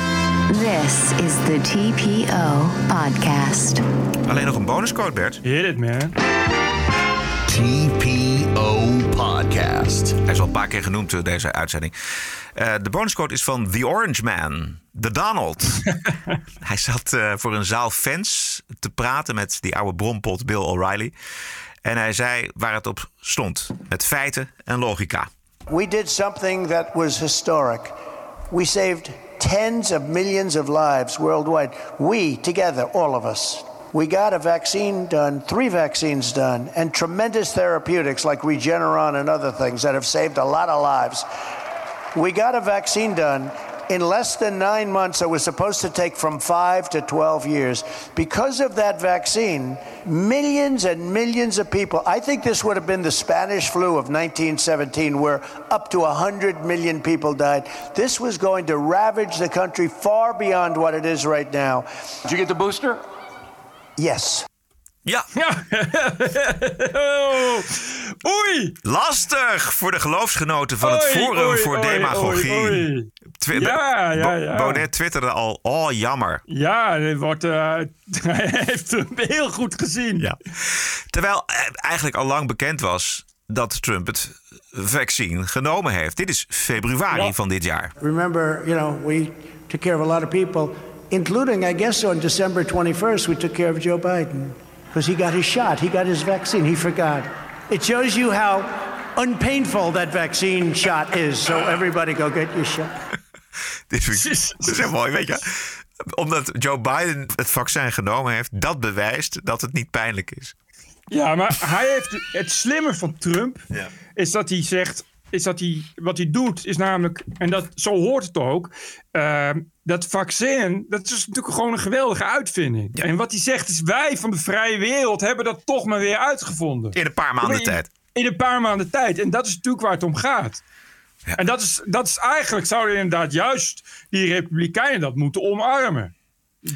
Speaker 3: This is the TPO podcast.
Speaker 2: Alleen nog een bonuscode, Bert.
Speaker 1: Hit it, man.
Speaker 7: TPO Podcast.
Speaker 2: Hij is al een paar keer genoemd, eh, deze uitzending. Eh, de bonuscode is van The Orange Man, de Donald. Hij zat eh, voor een zaal fans te praten met die oude brompot Bill O'Reilly. En hij zei waar het op stond. Met feiten en logica.
Speaker 6: We did something that was historic. We saved tens of millions of lives worldwide. We, together, all of us. We got a vaccine done, three vaccines done, and tremendous therapeutics like Regeneron and other things that have saved a lot of lives. We got a vaccine done in less than nine months that was supposed to take from five to 12 years. Because of that vaccine, millions and millions of people, I think this would have been the Spanish flu of 1917, where up to 100 million people died. This was going to ravage the country far beyond what it is right now. Did you get the booster? Yes.
Speaker 2: Ja.
Speaker 1: Oh. Oei!
Speaker 2: Lastig voor de geloofsgenoten van het Forum
Speaker 1: oei,
Speaker 2: voor
Speaker 1: oei,
Speaker 2: Demagogie.
Speaker 1: oei, oei.
Speaker 2: Twi-
Speaker 1: Ja, ja, ja.
Speaker 2: Baudet twitterde al, oh jammer.
Speaker 1: Ja, dit wordt, eh, hij heeft hem heel goed gezien.
Speaker 2: Ja. Terwijl eh, eigenlijk al lang bekend was dat Trump het vaccin genomen heeft. Dit is februari
Speaker 6: Ja.
Speaker 2: van dit jaar.
Speaker 6: Remember, you know, we took care of a lot of people, including, I guess, on December 21st, we took care of Joe Biden because he got his shot, he got his vaccine, he forgot. It shows you how unpainful that vaccine shot is. So everybody go get your shot.
Speaker 2: Dit vind ik, dat is heel mooi, weet je. Omdat Joe Biden het vaccin genomen heeft, dat bewijst dat het niet pijnlijk is.
Speaker 1: Ja, maar hij heeft het slimme van Trump
Speaker 2: Ja.
Speaker 1: is dat hij zegt, is dat hij wat hij doet is namelijk en dat zo hoort het ook. eh, dat vaccin, dat is natuurlijk gewoon een geweldige uitvinding. En wat hij zegt is wij van de vrije wereld hebben dat toch maar weer uitgevonden.
Speaker 2: In een paar maanden
Speaker 1: in,
Speaker 2: tijd.
Speaker 1: In een paar maanden tijd. En dat is natuurlijk waar het om gaat. En dat is, dat is eigenlijk, zouden inderdaad juist die republikeinen dat moeten omarmen.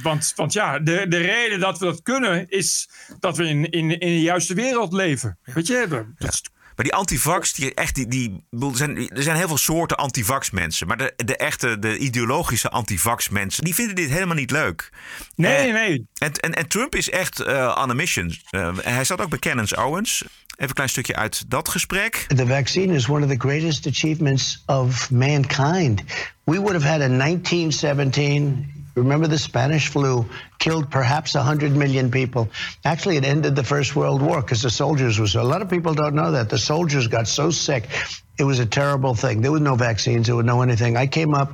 Speaker 1: Want, want ja, de, de reden dat we dat kunnen is dat we in, in, in de juiste wereld leven. Weet je, dat, dat is
Speaker 2: Maar die antivax, die echt, die, die, er, zijn, er zijn heel veel soorten antivax mensen. Maar de, de echte, de ideologische antivax mensen, die vinden dit helemaal niet leuk.
Speaker 1: Nee,
Speaker 2: Eh,
Speaker 1: nee.
Speaker 2: En, en, en Trump is echt eh on a mission. Eh, hij zat ook bij Kenneth Owens. Even een klein stukje uit dat gesprek.
Speaker 6: The vaccine is one of the greatest achievements of mankind. We would have had in 1917, remember the Spanish flu killed perhaps 100 million people. Actually, it ended the First World War because the soldiers were so. A lot of people don't know that. The soldiers got so sick. It was a terrible thing. There was no vaccines, there was no anything. I came up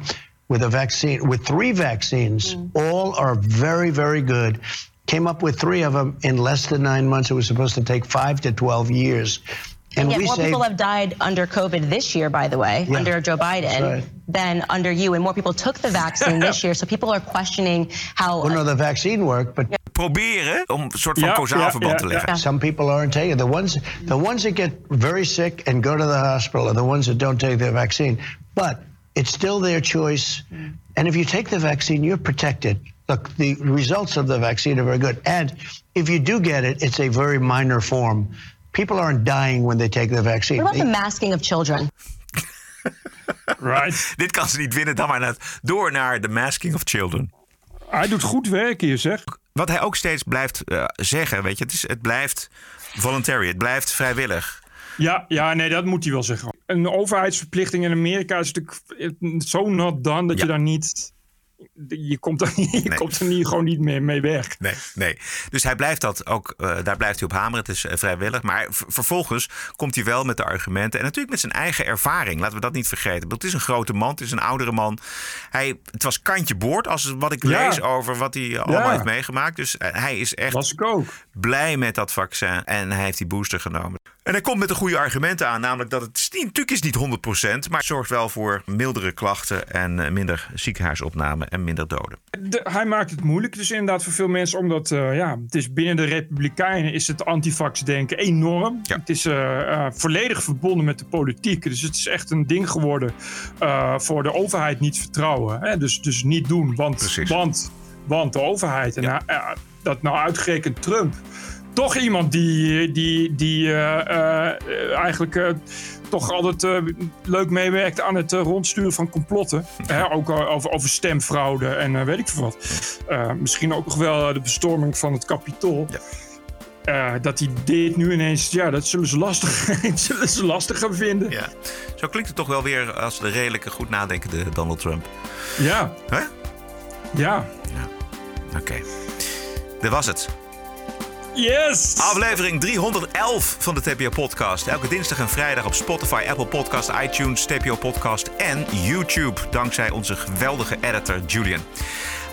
Speaker 6: with a vaccine, with three vaccines. Mm. All are very, very good. Came up with three of them in less than nine months. It was supposed to take five to 12 years. And
Speaker 14: yet
Speaker 6: we
Speaker 14: more
Speaker 6: saved-
Speaker 14: people have died under COVID this year, by the way,
Speaker 6: Yeah,
Speaker 14: under Joe Biden,
Speaker 6: right.
Speaker 14: than under you. And more people took the vaccine this year. So people are questioning how.
Speaker 6: Well, no, the vaccine worked, but
Speaker 2: Proberen om een soort van kausaal verband te leggen.
Speaker 6: Some people aren't taking. The ones, the ones that get very sick and go to the hospital are the ones that don't take their vaccine. But it's still their choice. Mm. And if you take the vaccine, you're protected. Look, the results of the vaccine are very good. And if you do get it, it's a very minor form. People aren't dying when they take the vaccine.
Speaker 14: What about the masking of children?
Speaker 1: Right.
Speaker 2: Dit kan ze niet winnen, dan maar door naar The Masking of Children.
Speaker 1: Hij doet goed werk hier, zeg.
Speaker 2: Wat hij ook steeds blijft eh, zeggen, weet je, het, is, het blijft voluntary, het blijft vrijwillig.
Speaker 1: Ja, ja, nee, dat moet hij wel zeggen. Een overheidsverplichting in Amerika is natuurlijk zo nat dan dat je daar niet. Je komt er, niet, je komt er niet, gewoon niet meer mee weg.
Speaker 2: Nee, nee. Dus hij blijft dat ook, eh, daar blijft hij op hameren. Het is eh, vrijwillig. Maar vervolgens komt hij wel met de argumenten. En natuurlijk met zijn eigen ervaring. Laten we dat niet vergeten. Want Het is een grote man, het is een oudere man. Hij, het was kantje boord als wat ik
Speaker 1: Ja.
Speaker 2: lees over wat hij allemaal
Speaker 1: Ja.
Speaker 2: heeft meegemaakt. Dus eh, hij is echt
Speaker 1: Was ik ook.
Speaker 2: Blij met dat vaccin. En hij heeft die booster genomen. En hij komt met de goede argumenten aan. Namelijk dat het natuurlijk is niet 100%. Maar het zorgt wel voor mildere klachten. En eh, minder ziekenhuisopname en minder doden.
Speaker 1: De- hij maakt het moeilijk dus inderdaad voor veel mensen. Omdat eh, ja, het is binnen de Republikeinen is het antivax-denken enorm. Het is eh, volledig verbonden met de politiek. Dus het is echt een ding geworden voor de overheid niet vertrouwen. Hè? Dus, dus niet doen, want, want, want de overheid. En eh, dat nou uitgerekend Trump. Toch iemand die, die, die eh, eh, eigenlijk eh, toch altijd leuk meewerkt aan het rondsturen van complotten. Hè, ook over, over stemfraude en weet ik veel wat. Misschien ook nog wel de bestorming van het kapitool. Eh, dat hij dit nu ineens, ja, dat zullen ze lastig, zullen ze lastig gaan vinden.
Speaker 2: Ja. Zo klinkt het toch wel weer als de redelijke, goed nadenkende Donald Trump.
Speaker 1: Ja.
Speaker 2: Hè?
Speaker 1: Ja.
Speaker 2: Oké. Dit was het.
Speaker 1: Yes!
Speaker 2: Aflevering 311 van de TPO Podcast. Elke dinsdag en vrijdag op Spotify, Apple Podcast, iTunes, TPO Podcast en YouTube. Dankzij onze geweldige editor Julian.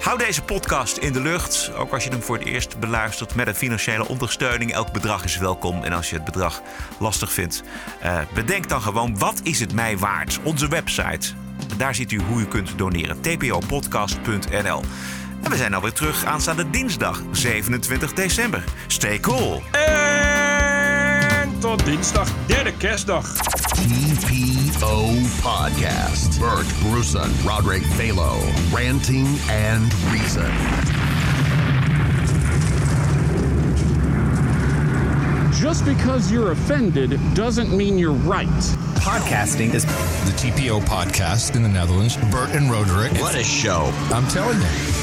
Speaker 2: Hou deze podcast in de lucht, ook als je hem voor het eerst beluistert met een financiële ondersteuning. Elk bedrag is welkom en als je het bedrag lastig vindt, eh, bedenk dan gewoon wat is het mij waard? Onze website. Daar ziet u hoe u kunt doneren. tpopodcast.nl En we zijn alweer terug aanstaande dinsdag 27 december. Stay cool!
Speaker 1: En tot dinsdag, derde kerstdag.
Speaker 7: TPO Podcast. Bert Bruson, Roderick Balo, ranting and reason.
Speaker 15: Just because you're offended doesn't mean you're right.
Speaker 16: Podcasting is the TPO podcast in the Netherlands. Bert and Roderick. What a show. I'm telling you.